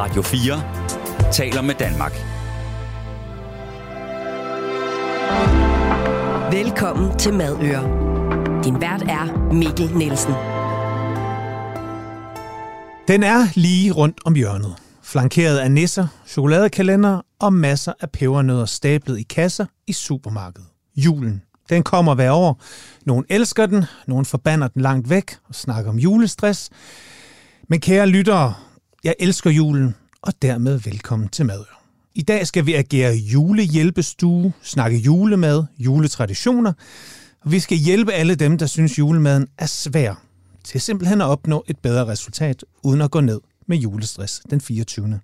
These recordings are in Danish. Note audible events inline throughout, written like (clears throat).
Radio 4 taler med Danmark. Velkommen til Madøre. Din vært er Mikkel Nielsen. Den er lige rundt om hjørnet. Flankeret af nisser, chokoladekalender og masser af pebernødder stablet i kasser i supermarkedet. Julen. Den kommer hver år. Nogle elsker den, nogle forbander den langt væk og snakker om julestress. Men kære lyttere, jeg elsker julen, og dermed velkommen til Madør. I dag skal vi agere julehjælpestue, snakke julemad, juletraditioner, og vi skal hjælpe alle dem, der synes julemaden er svær, til simpelthen at opnå et bedre resultat, uden at gå ned med julestress den 24.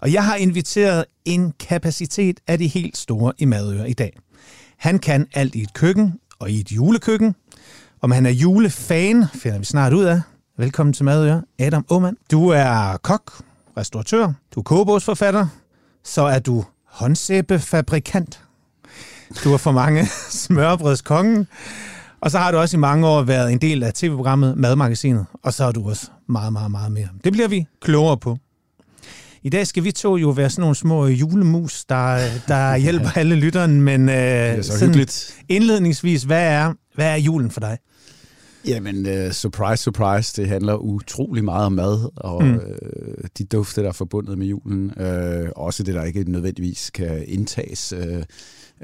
Og jeg har inviteret en kapacitet af de helt store i Madør i dag. Han kan alt i et køkken og i et julekøkken. Om han er julefan, finder vi snart ud af. Velkommen til Madøre, Adam Aumann. Du er kok, restauratør, du er kogebogsforfatter, så er du håndsæbefabrikant. Du er for mange (laughs) smørbrødskongen. Og så har du også i mange år været en del af tv-programmet Madmagasinet, og så er du også meget, meget, meget mere. Det bliver vi klogere på. I dag skal vi to jo være sådan nogle små julemus, der, der (laughs) hjælper alle lytteren, men øh, det er så hyggeligt. indledningsvis, hvad er, hvad er julen for dig? Jamen, uh, surprise, surprise, det handler utrolig meget om mad, og mm. uh, de dufte, der er forbundet med julen. Uh, også det, der ikke nødvendigvis kan indtages, uh,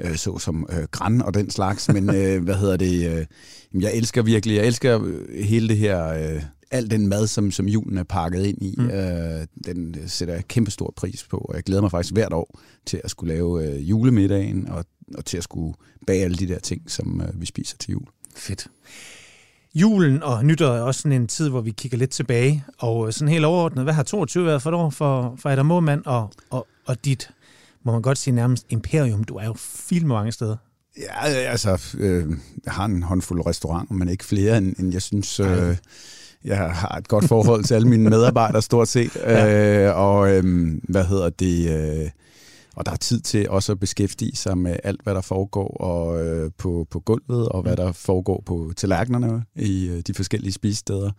uh, så som uh, græn og den slags. Men uh, (laughs) hvad hedder det? Uh, jeg elsker virkelig, jeg elsker hele det her... Uh, al den mad, som, som julen er pakket ind i, mm. øh, den sætter jeg kæmpe stor pris på. Og jeg glæder mig faktisk hvert år til at skulle lave øh, julemiddagen, og, og til at skulle bage alle de der ting, som øh, vi spiser til jul. Fedt. Julen og nytår er også sådan en tid, hvor vi kigger lidt tilbage. Og sådan helt overordnet, hvad har 22 været for et år for, for Adam Måmand og, og, og dit, må man godt sige nærmest, imperium? Du er jo film mange steder. Ja, altså, øh, jeg har en håndfuld restauranter, men ikke flere, end, end jeg synes... Øh, jeg har et godt forhold til alle mine medarbejdere stort set. ja. øh, og øh, hvad hedder det... Øh, og der er tid til også at beskæftige sig med alt, hvad der foregår og, øh, på, på gulvet, og hvad mm. der foregår på tallerkenerne i øh, de forskellige spisesteder.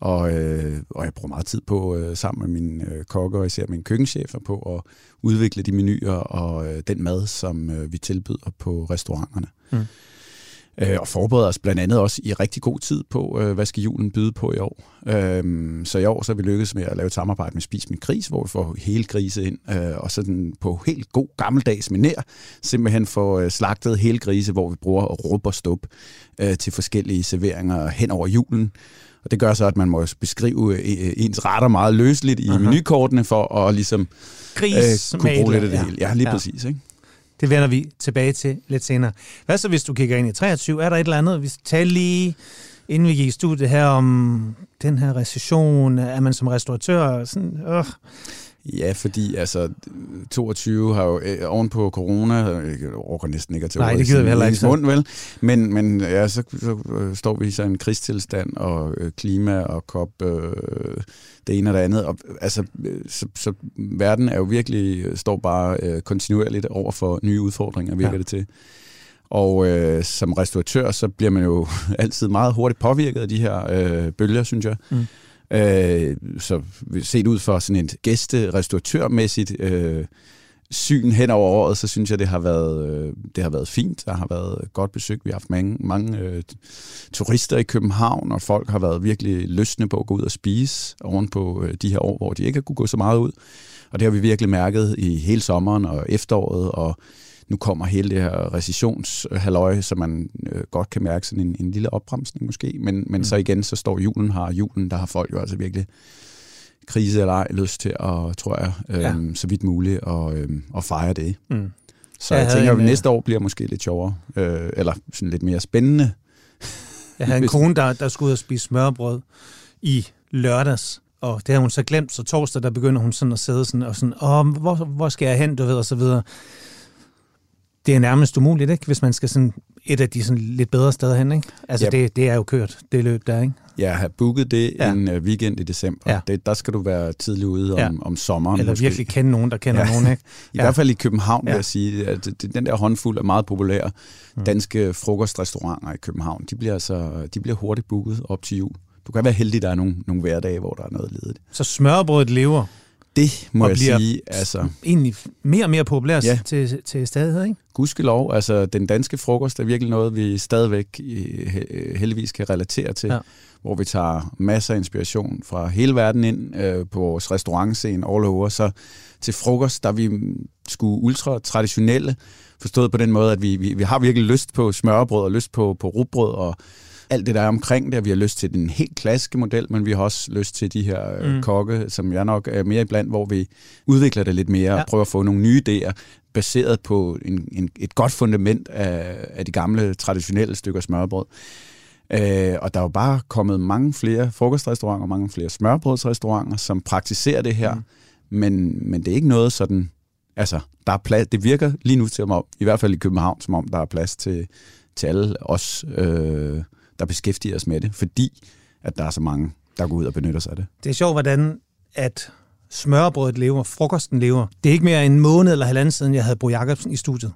Og, øh, og jeg bruger meget tid på, øh, sammen med mine øh, kokker og især mine køkkenchefer, på at udvikle de menuer og øh, den mad, som øh, vi tilbyder på restauranterne. Mm øh, og forbereder os blandt andet også i rigtig god tid på, øh, hvad skal julen byde på i år. Øh, så i år så har vi lykkedes med at lave et samarbejde med Spis Min Gris, hvor vi får hele grise ind, øh, og så den på helt god gammeldags menær, simpelthen får øh, slagtet hele grise, hvor vi bruger rub og stup øh, til forskellige serveringer hen over julen. Og det gør så, at man må beskrive ens retter meget løsligt i uh-huh. menukortene for at ligesom Gris, øh, kunne bruge lidt af det ja. hele. Ja, lige ja. præcis. Ikke? Det vender vi tilbage til lidt senere. Hvad så, hvis du kigger ind i 23? Er der et eller andet? Vi taler lige, inden vi gik i studiet her, om den her recession. Er man som restauratør sådan... Øh. Ja, fordi altså 22 har jo øh, oven på corona, jeg overgår næsten ikke at tage Nej, det gider vi heller ikke. Mund, vel? Men, men ja, så, så øh, står vi i sådan en krigstilstand, og øh, klima og kop, øh, det ene og det andet. Og, altså, øh, så, så verden er jo virkelig, øh, står bare øh, kontinuerligt over for nye udfordringer, virker ja. det til. Og øh, som restauratør, så bliver man jo (laughs) altid meget hurtigt påvirket af de her øh, bølger, synes jeg. Mm. Øh, så set ud for sådan et gæsterestauratørmæssigt øh, syn hen over året, så synes jeg, det har været, øh, det har været fint. Der har været godt besøg. Vi har haft mange, mange øh, turister i København, og folk har været virkelig lystne på at gå ud og spise oven på øh, de her år, hvor de ikke har kunne gå så meget ud. Og det har vi virkelig mærket i hele sommeren og efteråret, og nu kommer hele det her recessionshalløj, så man øh, godt kan mærke sådan en, en lille opbremsning måske. Men, men mm. så igen, så står julen her. Julen, der har folk jo altså virkelig krise eller ej lyst til at, tror jeg, øh, ja. så vidt muligt at, øh, at fejre det. Mm. Så jeg, jeg tænker, at næste år bliver måske lidt sjovere, øh, eller sådan lidt mere spændende. Jeg havde en (laughs) kone, der, der skulle ud og spise smørbrød i lørdags, og det har hun så glemt, så torsdag, der begynder hun sådan at sidde sådan, og sådan, Åh, hvor, hvor skal jeg hen, du ved, og så videre det er nærmest umuligt, ikke? hvis man skal sådan et af de sådan lidt bedre steder hen. Ikke? Altså ja. det, det er jo kørt, det løb der, ikke? Ja, have booket det ja. en uh, weekend i december. Ja. Det, der skal du være tidlig ude om, ja. om sommeren. Eller måske. virkelig kende nogen, der kender ja. nogen. Ikke? (laughs) I ja. hvert fald i København ja. vil jeg sige, at den der håndfuld af meget populære mm. danske frokostrestauranter i København, de bliver, altså, de bliver hurtigt booket op til jul. Du kan være heldig, at der er nogle, nogle hverdage, hvor der er noget ledigt. Så smørbrødet lever? Det må Og jeg sige. Altså, Egentlig mere og mere populært Ja. til, til stadighed, ikke? gudskelov, altså den danske frokost er virkelig noget, vi stadigvæk he- heldigvis kan relatere til. Ja. Hvor vi tager masser af inspiration fra hele verden ind øh, på vores restaurantscene all over. Så til frokost, der er vi sgu ultra traditionelle, forstået på den måde, at vi, vi, vi har virkelig lyst på smørbrød og lyst på, på rugbrød og alt det, der er omkring det. Vi har lyst til den helt klassiske model, men vi har også lyst til de her Mm. mm. kokke, som jeg nok er mere iblandt, hvor vi udvikler det lidt mere Ja. og prøver at få nogle nye idéer, baseret på en, en, et godt fundament af, af de gamle, traditionelle stykker smørbrød. Øh, og der er jo bare kommet mange flere frokostrestauranter, mange flere smørbrødsrestauranter, som praktiserer det her, Mm. men, men det er ikke noget sådan, altså, der er plads, det virker lige nu til, om, i hvert fald i København, som om der er plads til, til alle os, øh, der beskæftiger os med det, fordi at der er så mange, der går ud og benytter sig af det. Det er sjovt, hvordan at smørbrødet lever, frokosten lever. Det er ikke mere end en måned eller halvanden siden, jeg havde Bo Jacobsen i studiet,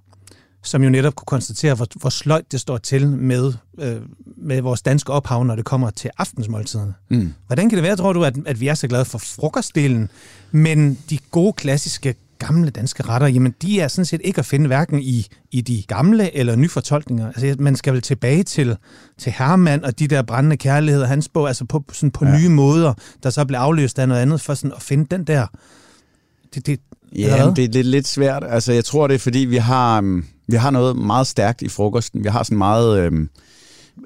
som jo netop kunne konstatere, hvor, hvor sløjt det står til med, øh, med vores danske ophav, når det kommer til aftensmåltiderne. Mm. Hvordan kan det være, tror du, at, at vi er så glade for frokostdelen, men de gode, klassiske, gamle danske retter, jamen de er sådan set ikke at finde hverken i, i de gamle eller nyfortolkninger. Altså, man skal vel tilbage til, til Hermann og de der brændende kærligheder, hans bog, altså på, sådan på ja. Nye måder, der så blev afløst af noget andet, for sådan at finde den der... Det, det, Ja, det er lidt, lidt svært. Altså, jeg tror, det er, fordi vi har, um, vi har noget meget stærkt i frokosten. Vi har sådan meget... Um,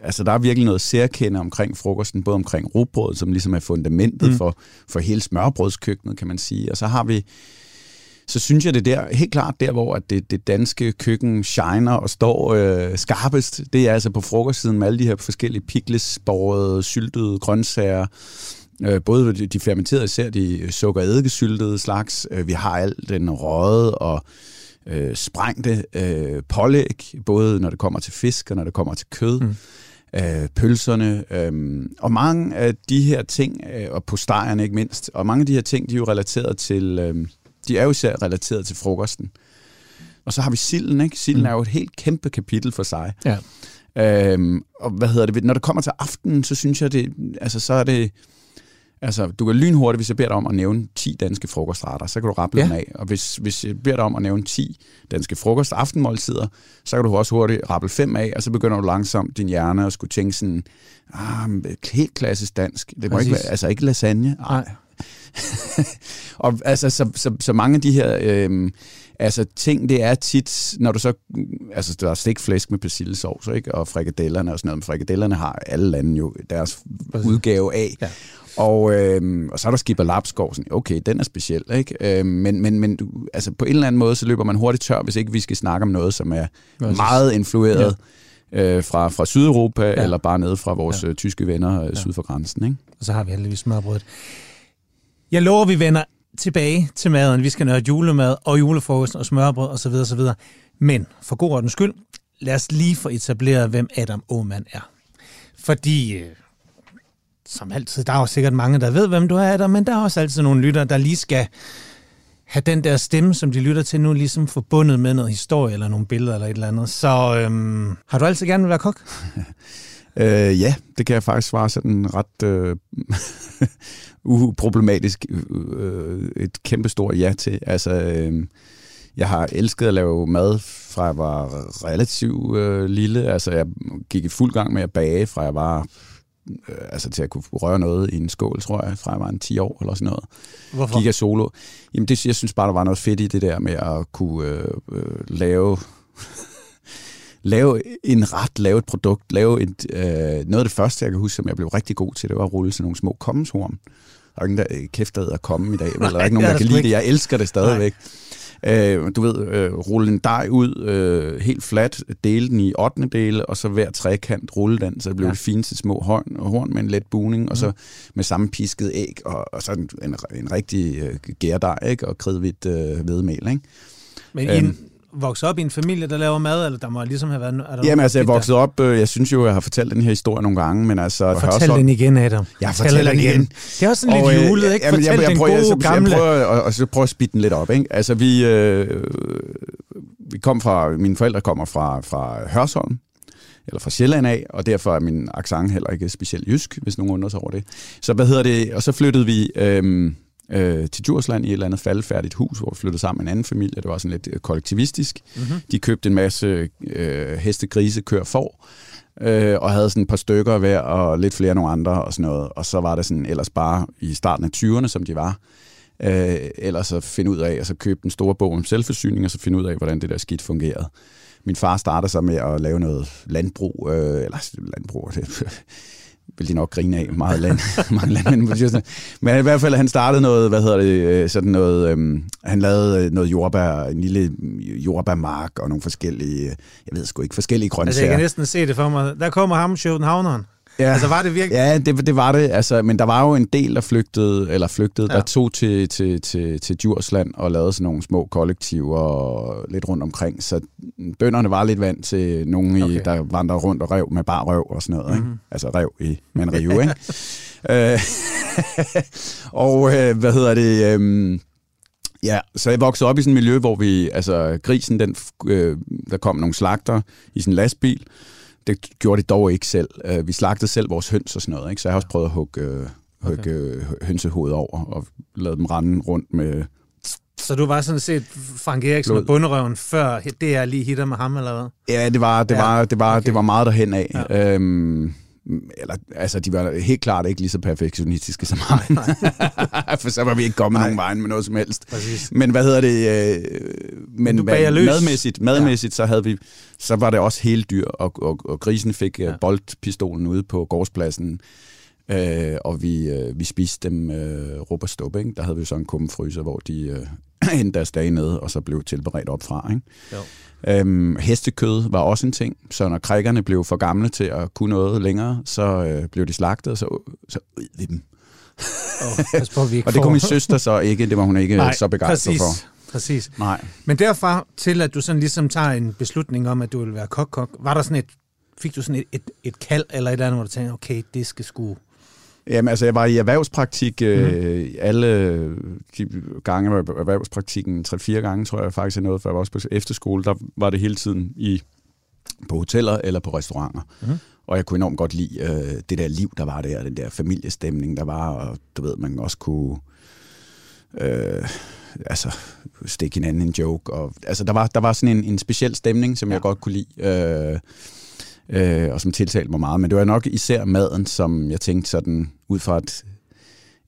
altså, der er virkelig noget særkende omkring frokosten, både omkring rugbrødet, som ligesom er fundamentet Mm. mm. for, for hele smørbrødskøkkenet, kan man sige. Og så har vi... Så synes jeg, det er der, helt klart der, hvor at det, det danske køkken shiner og står øh, skarpest. Det er altså på frokostsiden med alle de her forskellige pickles, syltede grøntsager, Øh, både de, de fermenterede, især de sukker- eddikesyltede slags. Øh, vi har alt den røde og øh, sprængte øh, pålæg, både når det kommer til fisk og når det kommer til kød. Mm. Øh, pølserne. Øh, og mange af de her ting, øh, og postejerne ikke mindst, og mange af de her ting, de er jo relateret til, øh, de er jo især relateret til frokosten. Og så har vi silden, ikke? Silden Mm. er jo et helt kæmpe kapitel for sig. Ja. Øhm, og hvad hedder det? Når det kommer til aftenen, så synes jeg, det, altså, så er det... Altså, du kan lynhurtigt, hvis jeg beder dig om at nævne 10 danske frokostretter, så kan du rappe Ja. dem af. Og hvis, hvis jeg beder dig om at nævne 10 danske frokost aftenmåltider, så kan du også hurtigt rappe fem af, og så begynder du langsomt din hjerne at skulle tænke sådan, ah, helt klassisk dansk. Det må Præcis. ikke være, altså ikke lasagne. Nej. (laughs) og altså, så, så, så mange af de her øhm, altså, ting, det er tit, når du så, altså der er stikflæsk med persillesovs, ikke? og frikadellerne og sådan noget, men frikadellerne har alle lande jo deres Præcis. udgave af. Ja. Og, øhm, og så er der skipper lapskov, sådan, okay, den er speciel, ikke? Øhm, men men, men du, altså, på en eller anden måde, så løber man hurtigt tør, hvis ikke vi skal snakke om noget, som er Præcis. meget influeret ja. øh, fra, fra Sydeuropa, Ja. eller bare ned fra vores Ja. ja. tyske venner øh, Ja. syd for grænsen, ikke? Og så har vi heldigvis smørbrødet. Jeg lover, vi vender tilbage til maden. Vi skal nørde julemad og julefrokost og smørbrød osv. osv. Men for god ordens skyld, lad os lige få etableret, hvem Adam Aumann er. Fordi, øh, som altid, der er jo sikkert mange, der ved, hvem du er, Adam, men der er også altid nogle lyttere, der lige skal have den der stemme, som de lytter til nu, ligesom forbundet med noget historie eller nogle billeder eller et eller andet. Så øhm, har du altid gerne vil være kok? (laughs) Øh, ja, det kan jeg faktisk svare sådan ret øh, (laughs) uproblematisk øh, et kæmpestort ja til. Altså, øh, jeg har elsket at lave mad fra jeg var relativt øh, lille. Altså, jeg gik i fuld gang med at bage, fra jeg var øh, altså til at kunne røre noget i en skål, tror jeg, fra jeg var en 10 år eller sådan noget. Hvorfor? Gik jeg solo. Jamen, det, jeg synes bare, der var noget fedt i det der med at kunne øh, øh, lave lave en ret, lave et produkt, lave et, øh, noget af det første, jeg kan huske, som jeg blev rigtig god til, det var at rulle sådan nogle små kommenshorn. Der er ingen, der øh, kæft, der komme i dag, vel? der er ikke nogen, er der kan lide det. Jeg elsker det stadigvæk. Øh, du ved, øh, rulle en dej ud øh, helt fladt, dele den i 8. dele, og så hver trekant rulle den, så det blev Ja. det fine til små horn, horn med en let buning, mm. og så Mhm. med samme pisket æg, og, og så en, en, en rigtig øh, gærdej, ikke? og kridhvidt øh, hvedemel. Ikke? Men Øhm. I vokser op i en familie, der laver mad, eller der må ligesom have været... Er der Jamen altså, jeg der- voksede op, øh, jeg synes jo, jeg har fortalt den her historie nogle gange, men altså... Fortæl Hørsholm- den igen, Adam. Jeg Fortæl fortæller den igen. Det er også sådan Og, lidt øh, julet, ikke? jamen, Fortæl jeg, jeg, den prøver, gode, jeg, jeg, gamle... jeg prøver, og, og så prøver at speede den lidt op. Ikke? Altså, vi, øh, vi kom fra, mine forældre kommer fra, fra Hørsholm, eller fra Sjælland af, og derfor er min accent heller ikke specielt jysk, hvis nogen undrer sig over det. Så hvad hedder det? Og så flyttede vi, øh, øh, til Djursland i et eller andet faldfærdigt hus, hvor vi flyttede sammen med en anden familie. Det var sådan lidt øh, kollektivistisk. Mm-hmm. De købte en masse øh, heste, grise, kør, får, øh, og havde sådan et par stykker hver, og lidt flere nogle andre og sådan noget. Og så var det sådan ellers bare i starten af 20'erne, som de var, øh, ellers at finde ud af, altså købe en stor bog om selvforsyning, og så finde ud af, hvordan det der skidt fungerede. Min far startede så med at lave noget landbrug, øh, eller landbrug, (laughs) det vil de nok grine af, meget land, (laughs) mange landmænd. Men i hvert fald, han startede noget, hvad hedder det, øh, sådan noget, øhm, han lavede øh, noget jordbær, en lille jordbærmark og nogle forskellige, jeg ved sgu ikke, forskellige grøntsager. Altså, jeg kan næsten se det for mig. Der kommer ham, Københavneren. Ja. Altså var det virkelig? Ja, det, det var det. Altså, men der var jo en del, der flygtede, eller flygtede, ja. der tog til, til, til, til Djursland og lavede sådan nogle små kollektiver lidt rundt omkring. Så bønderne var lidt vant til nogen, okay. i, der vandrede rundt og rev med bare røv og sådan noget. Mm-hmm. Ikke? Mhm. Altså rev i en rive, ikke? (laughs) Øh, (laughs) og øh, hvad hedder det... Øh, Ja, så jeg voksede op i sådan et miljø, hvor vi, altså grisen, den, øh, der kom nogle slagter i en lastbil, det gjorde de dog ikke selv. Øh, vi slagtede selv vores høns og sådan noget, ikke? så jeg har også prøvet at hugge, øh, hugge okay. Øh, hønsehovedet over og lade dem rende rundt med... Så du var sådan set Frank Eriksen og bunderøven, før det er lige hitter med ham, eller hvad? Ja, det var, det ja. var, det var, okay. det var meget derhen af. Ja. Øhm, eller, altså, de var helt klart ikke lige så perfektionistiske som mig. (laughs) For så var vi ikke kommet nogen vejen med noget som helst. Præcis. Men hvad hedder det? Øh, men du hvad, madmæssigt, madmæssigt ja. så, havde vi, så var det også helt dyr, og, og, og grisen fik øh, ja. boldpistolen ude på gårdspladsen. Øh, og vi, øh, vi spiste dem øh, rup og stup, ikke? Der havde vi så en kummefryser, hvor de øh, (laughs) endte deres dage nede, og så blev tilberedt op fra. Ikke? Jo. Øhm, hestekød var også en ting, så når krækkerne blev for gamle til at kunne noget længere, så øh, blev de slagtet, og så, så ud vi dem. Oh, på, vi (laughs) og det kunne min søster så ikke, det var hun ikke (laughs) Nej, så begejstret for. Præcis. Nej. Men derfra til, at du sådan ligesom tager en beslutning om, at du vil være kok-kok, var der sådan et, fik du sådan et, et, et kald eller et eller andet, hvor du tænkte, okay, det skal sgu Jamen, altså, jeg var i erhvervspraktik mm. øh, alle de gange, var erhvervspraktikken, tre-fire gange, tror jeg faktisk, jeg nåede, for jeg var også på efterskole, der var det hele tiden i på hoteller eller på restauranter. Mm. Og jeg kunne enormt godt lide øh, det der liv, der var der, den der familiestemning, der var, og du ved, man også kunne øh, altså, stikke hinanden en joke. Og, altså, der var, der var sådan en, en speciel stemning, som ja. jeg godt kunne lide. Øh, øh, og som tiltalte mig meget. Men det var nok især maden, som jeg tænkte sådan, ud fra et,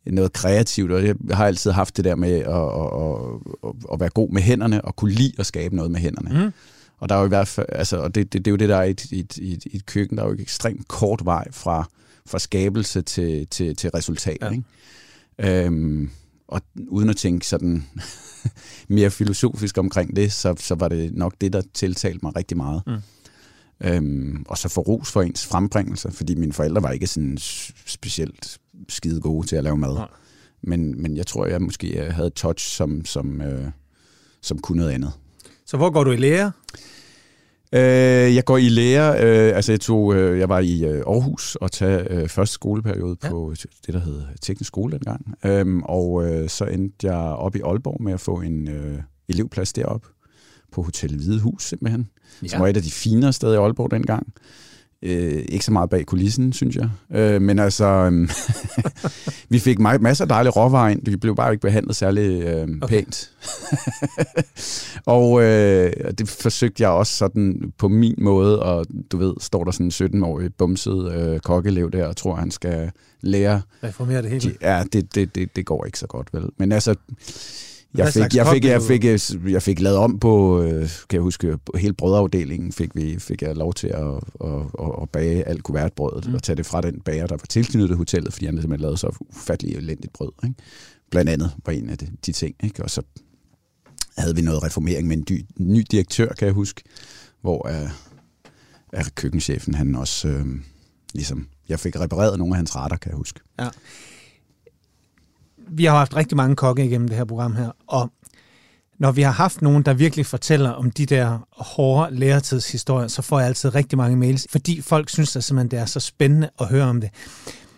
noget kreativt, og jeg har altid haft det der med at, at, at, at være god med hænderne, og kunne lide at skabe noget med hænderne. Mm. Og der er jo i hvert fald, altså, og det, det, det er jo det, der er i et, et, et, et køkken, der er jo ikke ekstremt kort vej fra, fra skabelse til, til, til resultat. Ja. Ikke? Øhm, og uden at tænke sådan (laughs) mere filosofisk omkring det, så, så var det nok det, der tiltalte mig rigtig meget. Mm. Øhm, og så få ros for ens frembringelse, fordi mine forældre var ikke sådan specielt skide gode til at lave mad. Men, men jeg tror, jeg måske havde et touch, som, som, øh, som kunne noget andet. Så hvor går du i lære? Øh, jeg går i lære, øh, altså jeg, tog, øh, jeg var i øh, Aarhus og tage øh, første skoleperiode ja. på det, der hed teknisk skole dengang. Øhm, og øh, så endte jeg op i Aalborg med at få en øh, elevplads derop på Hotel Hvidehus simpelthen ja. som var et af de finere steder i Aalborg dengang. Øh, ikke så meget bag kulissen, synes jeg. Øh, men altså, øh, (laughs) vi fik masser af dejlige råvarer ind. Vi blev bare ikke behandlet særlig øh, okay. pænt. (laughs) og øh, det forsøgte jeg også sådan på min måde, og du ved, står der sådan en 17-årig bumset øh, kokkelev der, og tror, han skal lære... Reformere det hele. Ja, det, det, det, det går ikke så godt, vel? Men altså jeg fik, jeg, fik, jeg, fik, jeg, fik, jeg fik lavet om på, øh, kan jeg huske, hele brødafdelingen fik, vi, fik jeg lov til at, at, at, at bage alt kuvertbrødet mm. og tage det fra den bager, der var tilknyttet hotellet, fordi han simpelthen lavede så ufattelig elendigt brød. Ikke? Blandt andet var en af de, de ting. Ikke? Og så havde vi noget reformering med en dy, ny direktør, kan jeg huske, hvor uh, er køkkenchefen, han også øh, ligesom, jeg fik repareret nogle af hans retter, kan jeg huske. Ja vi har haft rigtig mange kokke igennem det her program her, og når vi har haft nogen, der virkelig fortæller om de der hårde læretidshistorier, så får jeg altid rigtig mange mails, fordi folk synes at simpelthen, det er så spændende at høre om det.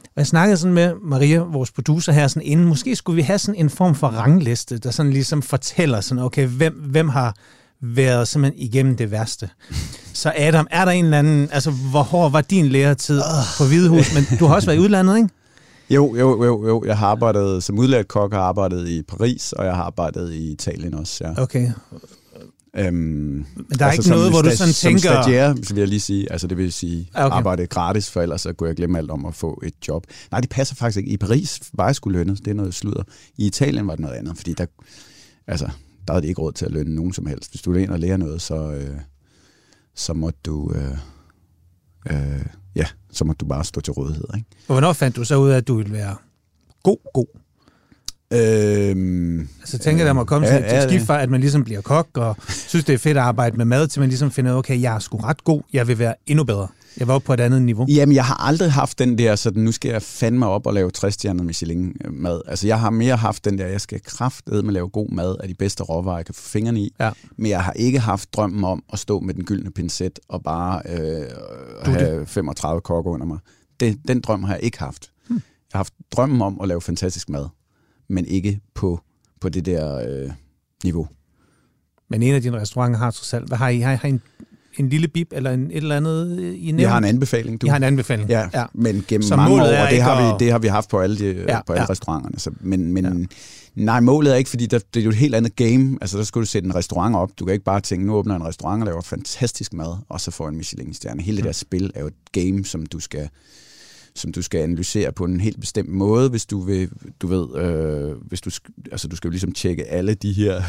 Og jeg snakkede sådan med Maria, vores producer her, sådan inden, måske skulle vi have sådan en form for rangliste, der sådan ligesom fortæller sådan, okay, hvem, hvem har været simpelthen igennem det værste. Så Adam, er der en eller anden, altså hvor hård var din læretid på Hvidehus, men du har også været i udlandet, ikke? Jo, jo, jo, jo. Jeg har arbejdet som udlært kok, har arbejdet i Paris, og jeg har arbejdet i Italien også, ja. Okay. Øhm, Men der er altså ikke noget, hvor du sådan som tænker... Som stagiaire, vil jeg lige sige, altså det vil sige, Ah, okay. arbejde gratis, for ellers så kunne jeg glemme alt om at få et job. Nej, det passer faktisk ikke. I Paris var jeg skulle lønnet, det er noget sludder. I Italien var det noget andet, fordi der, altså, der havde de ikke råd til at lønne nogen som helst. Hvis du vil ind og lære noget, så, øh, så måtte du... Øh, øh, ja, så måtte du bare stå til rådighed. Ikke? Og hvornår fandt du så ud af, at du ville være god, god? Øhm, Altså tænker der må komme Ja, til ja, et skift fra, at man ligesom bliver kok, og synes, det er fedt at arbejde med mad, til man ligesom finder ud af, okay, jeg er sgu ret god, jeg vil være endnu bedre. Jeg var oppe på et andet niveau. Jamen, jeg har aldrig haft den der, sådan nu skal jeg fandme op og lave 60-stjernet Michelin-mad. Altså, jeg har mere haft den der, jeg skal kraftedeme lave god mad af de bedste råvarer, jeg kan få fingrene i. Ja. Men jeg har ikke haft drømmen om at stå med den gyldne pincet og bare øh, have 35 kokke under mig. Det, den drøm har jeg ikke haft. Hmm. Jeg har haft drømmen om at lave fantastisk mad, men ikke på, på det der øh, niveau. Men en af dine restauranter har trods alt, hvad har I? Har I, har I en, en lille bib eller en, et eller andet øh, i nævnt? Jeg har en anbefaling, du. I har en anbefaling. Ja, ja. men gennem Så mange år, og det har, vi, det har vi haft på alle, de, Ja, ja, på alle ja. restauranterne. Så, men men ja. nej, målet er ikke, fordi der, det er jo et helt andet game. Altså, der skal du sætte en restaurant op. Du kan ikke bare tænke, nu åbner jeg en restaurant og laver fantastisk mad, og så får jeg en Michelin-stjerne. Hele det der spil er jo et game, som du skal som du skal analysere på en helt bestemt måde, hvis du vil, du ved, øh, hvis du, altså du skal jo ligesom tjekke alle de her,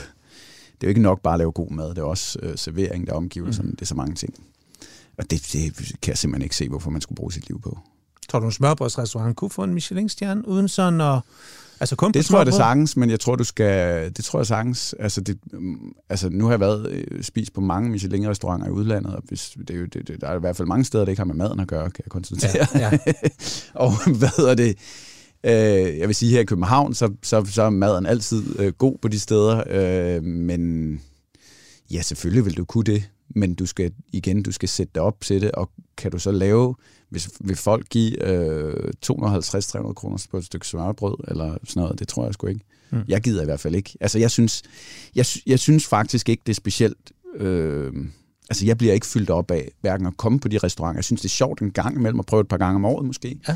det er jo ikke nok bare at lave god mad, det er også øh, servering, der er omgivelser, mm. det er så mange ting. Og det, det kan jeg simpelthen ikke se, hvorfor man skulle bruge sit liv på. Tror du, en smørbrødsrestaurant kunne få en Michelin-stjerne, uden sådan at... Altså kun Det tror jeg det sagtens, men jeg tror, du skal... Det tror jeg sagtens. Altså, det, mm, altså nu har jeg været øh, spist på mange Michelin-restauranter i udlandet, og hvis, det er jo, det, det, der er i hvert fald mange steder, der ikke har med maden at gøre, kan jeg konstatere. Ja, ja. (laughs) og hvad hedder det? Øh, jeg vil sige, her i København, så, så, så er maden altid øh, god på de steder, øh, men ja, selvfølgelig vil du kunne det, men du skal igen, du skal sætte dig op til det, og kan du så lave, hvis vil folk give øh, 250-300 kroner på et stykke smørbrød, eller sådan noget, det tror jeg sgu ikke. Mm. Jeg gider i hvert fald ikke. Altså, jeg synes, jeg, jeg synes faktisk ikke, det er specielt... Øh, altså, jeg bliver ikke fyldt op af hverken at komme på de restauranter. Jeg synes, det er sjovt en gang imellem at prøve et par gange om året måske. Ja.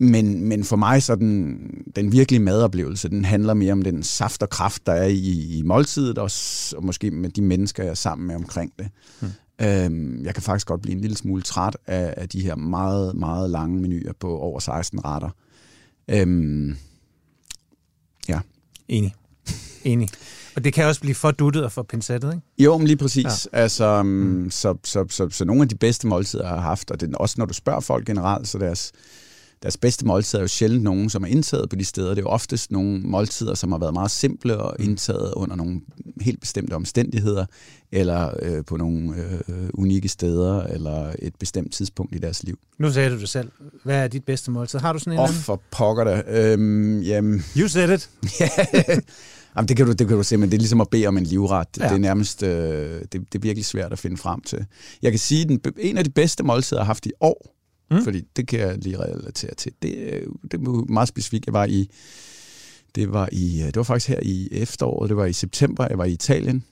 Men, men for mig så den, den virkelige madoplevelse, den handler mere om den saft og kraft, der er i, i måltidet, og, og måske med de mennesker, jeg er sammen med omkring det. Hmm. Øhm, jeg kan faktisk godt blive en lille smule træt af, af de her meget, meget lange menuer på over 16 retter. Øhm, ja. Enig. Enig. Og det kan også blive for duttet og for pincettet, ikke? Jo, men lige præcis. Ja. Altså, mm. så, så, så, så nogle af de bedste måltider, jeg har haft, og det er også når du spørger folk generelt, så deres, deres bedste måltider er jo sjældent nogen, som er indtaget på de steder. Det er jo oftest nogle måltider, som har været meget simple og indtaget under nogle helt bestemte omstændigheder, eller øh, på nogle øh, unikke steder, eller et bestemt tidspunkt i deres liv. Nu sagde du det selv. Hvad er dit bedste måltid? Har du sådan en Åh, eller for pokker da. Øhm, jamen? You said it. (laughs) Jamen, det kan du, det kan du se, men det er ligesom at bede om en livret. Ja. Det er nærmest, øh, det, det er virkelig svært at finde frem til. Jeg kan sige, at den, en af de bedste måltider, jeg har haft i år, Mm. fordi det kan jeg lige relatere til, det, jo- det er meget specifikt. Jeg var i, det var i, øh, det var faktisk her i efteråret, det var i september, jeg var i Italien.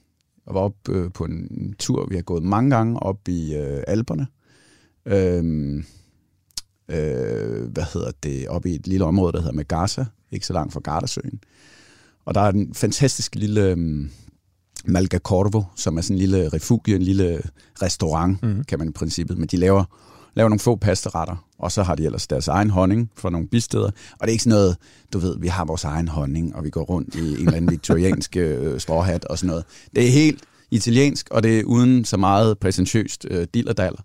Jeg var oppe øh, på en tur, vi har gået mange gange op i øh, Alperne. Øhm, øh, hvad hedder det, oppe i et lille område, der hedder Megasa, ikke så langt fra Gardasøen. Og der er en fantastisk lille um, Malga Corvo, som er sådan en lille refugie, en lille restaurant, mm. kan man i princippet. Men de laver, laver nogle få pastaretter, og så har de ellers deres egen honning fra nogle bisteder. Og det er ikke sådan noget, du ved, vi har vores egen honning, og vi går rundt i en eller anden viktoriansk (laughs) øh, stråhat og sådan noget. Det er helt italiensk, og det er uden så meget præsentøst øh, dillerdaller.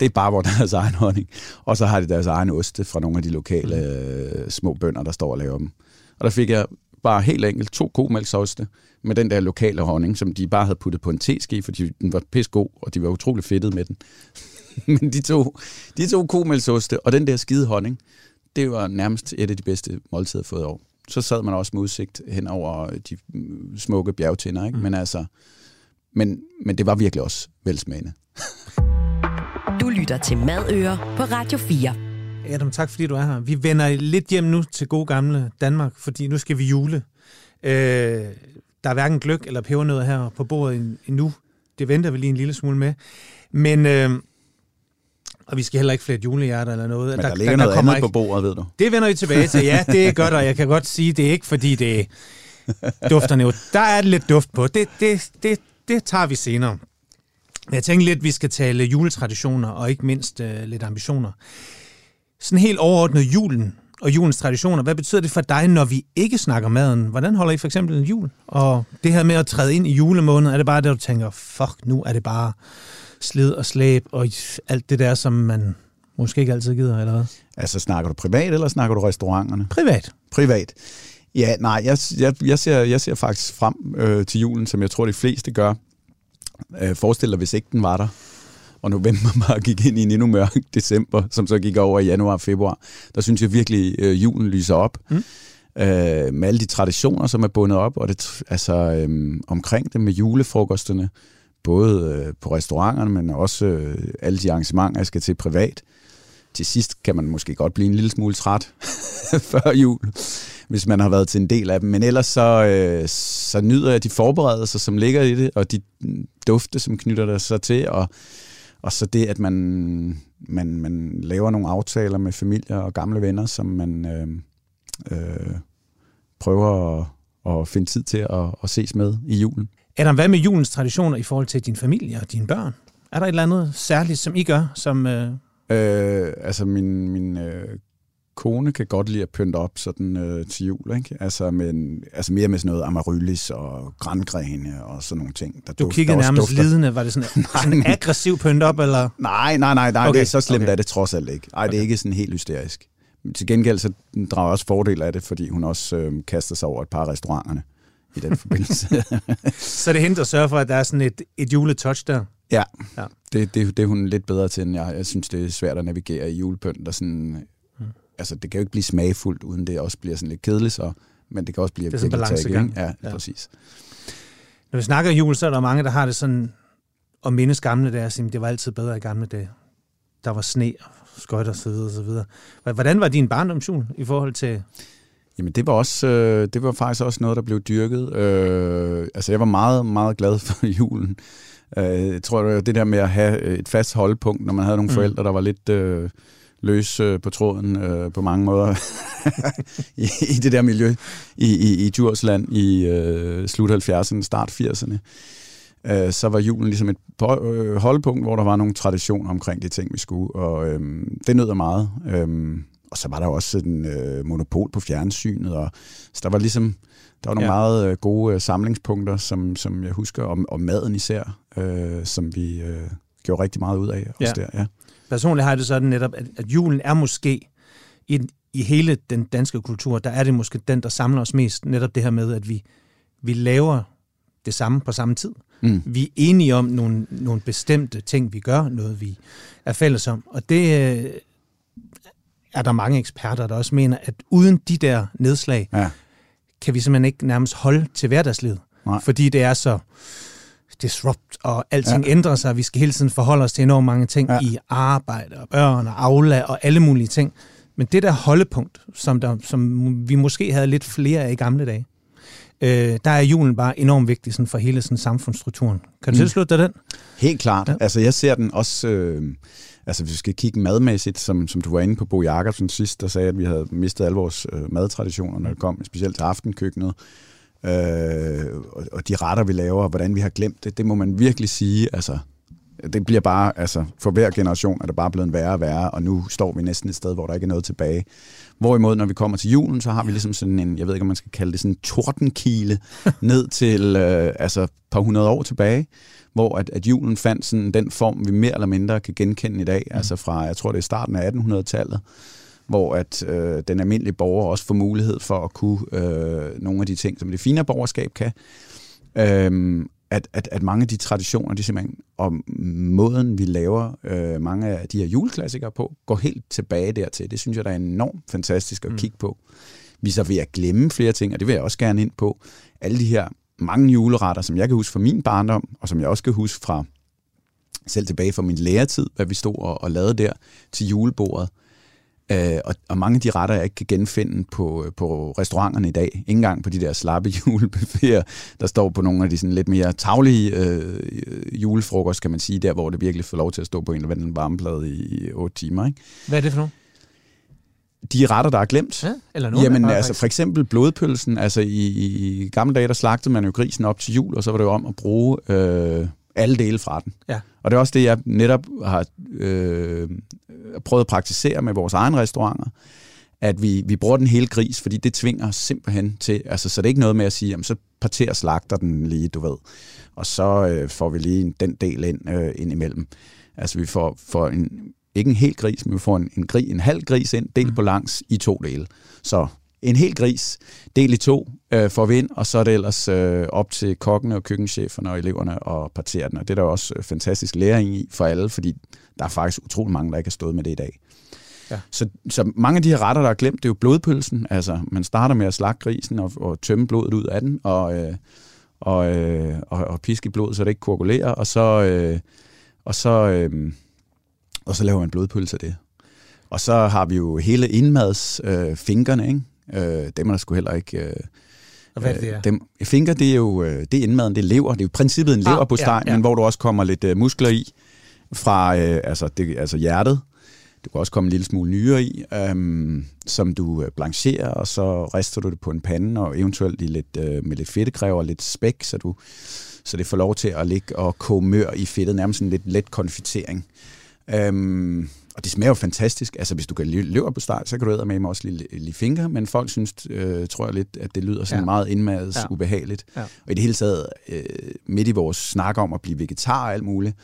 Det er bare hvor (laughs) deres egen honning. Og så har de deres egen oste fra nogle af de lokale øh, små bønder, der står og laver dem. Og der fik jeg bare helt enkelt to komælksoste med den der lokale honning, som de bare havde puttet på en teske, fordi den var pissegod, og de var utrolig fedtet med den. (laughs) Men de to, de to komælksoste og den der skide honning, det var nærmest et af de bedste måltider, jeg har fået i år. Så sad man også med udsigt hen over de mm, smukke bjergtinder, ikke? Mm. Men altså, men, men det var virkelig også velsmagende. (laughs) Du lytter til Madøer på Radio 4. Adam, tak fordi du er her. Vi vender lidt hjem nu til gode gamle Danmark, fordi nu skal vi jule. Øh, der er hverken gløk eller pebernødder her på bordet en- endnu. Det venter vi lige en lille smule med. Men øh, Og vi skal heller ikke flette julehjerter eller noget. Men der, der ligger der, der noget andet ikke... på bordet, ved du. Det vender vi tilbage til. Ja, det (laughs) gør der. Jeg kan godt sige, det er ikke, fordi det dufter jo. Der er det lidt duft på. Det, det, det, det tager vi senere. Men jeg tænker lidt, at vi skal tale juletraditioner og ikke mindst uh, lidt ambitioner. Sådan helt overordnet julen og julens traditioner. Hvad betyder det for dig, når vi ikke snakker maden? Hvordan holder I for eksempel en jul? Og det her med at træde ind i julemåneden, er det bare det, du tænker, fuck, nu er det bare slid og slæb og alt det der, som man måske ikke altid gider, eller hvad? Altså, snakker du privat, eller snakker du restauranterne? Privat. Privat. Ja, nej, jeg, jeg, jeg, ser, jeg ser faktisk frem øh, til julen, som jeg tror, de fleste gør. Øh, forestil dig, hvis ikke den var der, og november bare gik ind i en endnu mørk (laughs) december, som så gik over i januar og februar. Der synes jeg virkelig, øh, julen lyser op. Mm. Øh, med alle de traditioner, som er bundet op, og det, altså, øh, omkring det med julefrokosterne, både øh, på restauranterne, men også øh, alle de arrangementer, jeg skal til privat. Til sidst kan man måske godt blive en lille smule træt (laughs) før jul, hvis man har været til en del af dem. Men ellers så, øh, så nyder jeg de forberedelser, som ligger i det, og de dufte, som knytter der sig til, og, og så det, at man, man, man laver nogle aftaler med familier og gamle venner, som man øh, øh, prøver at, at finde tid til at, at ses med i julen. Adam, hvad med julens traditioner i forhold til din familie og dine børn? Er der et eller andet særligt, som I gør? Som, øh... Øh, altså, min, min øh, kone kan godt lide at pynte op sådan øh, til jul, ikke? Altså, med, altså mere med sådan noget amaryllis og grængrene og sådan nogle ting. Der du duft, kiggede der nærmest dufter. lidende. Var det sådan, (laughs) nej, sådan aggressiv pynt op, eller? Nej, nej, nej, nej okay. det er så slemt okay. er det trods alt ikke. Ej, okay. det er ikke sådan helt hysterisk. Til gengæld så drager jeg også fordel af det, fordi hun også øh, kaster sig over et par restauranterne i den forbindelse. (laughs) så det er hende, der sørger for, at der er sådan et, et juletouch der? Ja, ja. Det, det, det er hun lidt bedre til, end jeg. Jeg synes, det er svært at navigere i julepynt. Der sådan, mm. Altså, det kan jo ikke blive smagfuldt, uden det også bliver sådan lidt kedeligt, så, men det kan også blive det er sådan balancegang. Ja, ja, præcis. Når vi snakker jul, så er der mange, der har det sådan, og mindes gamle dage, at det var altid bedre i gamle dage. Der var sne og skøjt og så videre, og så videre. Hvordan var din barndomsjul i forhold til Jamen det var også, øh, det var faktisk også noget, der blev dyrket. Øh, altså jeg var meget, meget glad (laughs) for julen. Øh, jeg tror, det det der med at have et fast holdpunkt, når man havde nogle mm. forældre, der var lidt øh, løs øh, på tråden øh, på mange måder (laughs) I, i det der miljø i, i, i Djursland i øh, slut 70'erne, start 80'erne. Øh, så var julen ligesom et øh, holdpunkt, hvor der var nogle traditioner omkring de ting, vi skulle, og øh, det nød jeg meget. Øh, og så var der også en øh, monopol på fjernsynet, og så der var ligesom der var nogle ja. meget øh, gode øh, samlingspunkter, som, som jeg husker, om, om maden især, øh, som vi øh, gjorde rigtig meget ud af. Også ja. Der, ja. Personligt har jeg det sådan netop, at, at julen er måske i, i hele den danske kultur, der er det måske den, der samler os mest. Netop det her med, at vi, vi laver det samme på samme tid. Mm. Vi er enige om nogle, nogle bestemte ting, vi gør, noget vi er fælles om. Og det, øh, er der mange eksperter, der også mener, at uden de der nedslag, ja. kan vi simpelthen ikke nærmest holde til hverdagslivet. Nej. Fordi det er så disrupt, og alting ja. ændrer sig. Vi skal hele tiden forholde os til enormt mange ting ja. i arbejde, og børn, og aula, og alle mulige ting. Men det der holdepunkt, som, der, som vi måske havde lidt flere af i gamle dage, øh, der er julen bare enormt vigtig sådan for hele sådan samfundsstrukturen. Kan du mm. tilslutte dig den? Helt klart. Ja. Altså jeg ser den også... Øh altså hvis vi skal kigge madmæssigt, som, som du var inde på Bo Jacobsen sidst, der sagde, at vi havde mistet alle vores øh, madtraditioner, når det kom specielt til aftenkøkkenet, øh, og, og de retter, vi laver, og hvordan vi har glemt det, det må man virkelig sige, altså det bliver bare, altså for hver generation er det bare blevet værre og værre, og nu står vi næsten et sted, hvor der ikke er noget tilbage. Hvorimod, når vi kommer til julen, så har vi ligesom sådan en, jeg ved ikke, om man skal kalde det sådan en tordenkile, (laughs) ned til øh, altså et par hundrede år tilbage, hvor at, at julen fandt sådan den form, vi mere eller mindre kan genkende i dag, mm. altså fra, jeg tror det er starten af 1800-tallet, hvor at øh, den almindelige borger også får mulighed for at kunne øh, nogle af de ting, som det fine borgerskab kan. Øh, at, at, at mange af de traditioner, de simpelthen, og måden, vi laver øh, mange af de her juleklassikere på, går helt tilbage dertil. Det synes jeg, der er enormt fantastisk at mm. kigge på. Vi så ved at glemme flere ting, og det vil jeg også gerne ind på. Alle de her mange juleretter, som jeg kan huske fra min barndom, og som jeg også kan huske fra selv tilbage fra min læretid, hvad vi stod og, og lavede der til julebordet. Øh, og, og mange af de retter, jeg ikke kan genfinde på, på restauranterne i dag, ikke engang på de der slappe (laughs) julebuffeter, der står på nogle af de sådan lidt mere taglige øh, julefrokost, kan man sige, der hvor det virkelig får lov til at stå på en eller anden varmeplade i, i 8 timer. Ikke? Hvad er det for nogle? De retter, der er glemt. Ja, eller nogle Jamen altså faktisk. for eksempel blodpølsen. Altså i, i gamle dage, der slagtede man jo grisen op til jul, og så var det jo om at bruge øh, alle dele fra den. Ja. Og det er også det, jeg netop har øh, prøvet at praktisere med vores egen restauranter, at vi, vi bruger den hele gris, fordi det tvinger os simpelthen til, altså så det er ikke noget med at sige, jamen så parterer slagter den lige, du ved, og så øh, får vi lige den del ind, øh, ind imellem. Altså vi får, får en, ikke en hel gris, men vi får en, en, gris, en halv gris ind, delt på langs i to dele. Så en hel gris, del i to, øh, får vi ind, og så er det ellers øh, op til kokkene og køkkencheferne og eleverne at partere den. Og det er der også øh, fantastisk læring i for alle, fordi der er faktisk utrolig mange, der ikke har stået med det i dag. Ja. Så, så mange af de her retter, der er glemt, det er jo blodpølsen. Altså, man starter med at slagte grisen og, og tømme blodet ud af den, og, øh, og, øh, og, og piske blodet, så det ikke koagulerer, og så, øh, og så, øh, og så laver man blodpølse af det. Og så har vi jo hele indmads øh, ikke? Øh, dem er der sgu heller ikke... Øh, Og hvad er det, er? dem, finker, det er jo øh, det er indmaden, det er lever. Det er jo princippet en Ah, lever på steg, ja, ja. men hvor du også kommer lidt øh, muskler i fra øh, altså, det, altså hjertet. Du kan også komme en lille smule nyere i, øhm, som du øh, blancherer, og så rister du det på en pande, og eventuelt i lidt, øh, med lidt fedtekræver og lidt spæk, så, du, så det får lov til at ligge og koge mør i fedtet, nærmest en lidt let konfitering. Øhm, og det smager jo fantastisk. Altså, hvis du kan løber på start, så kan du med også lide, lide finger, men folk synes, øh, tror jeg lidt, at det lyder sådan Ja. meget indmadet Ja. ubehageligt. Ja. Og i det hele taget, øh, midt i vores snak om at blive vegetar og alt muligt,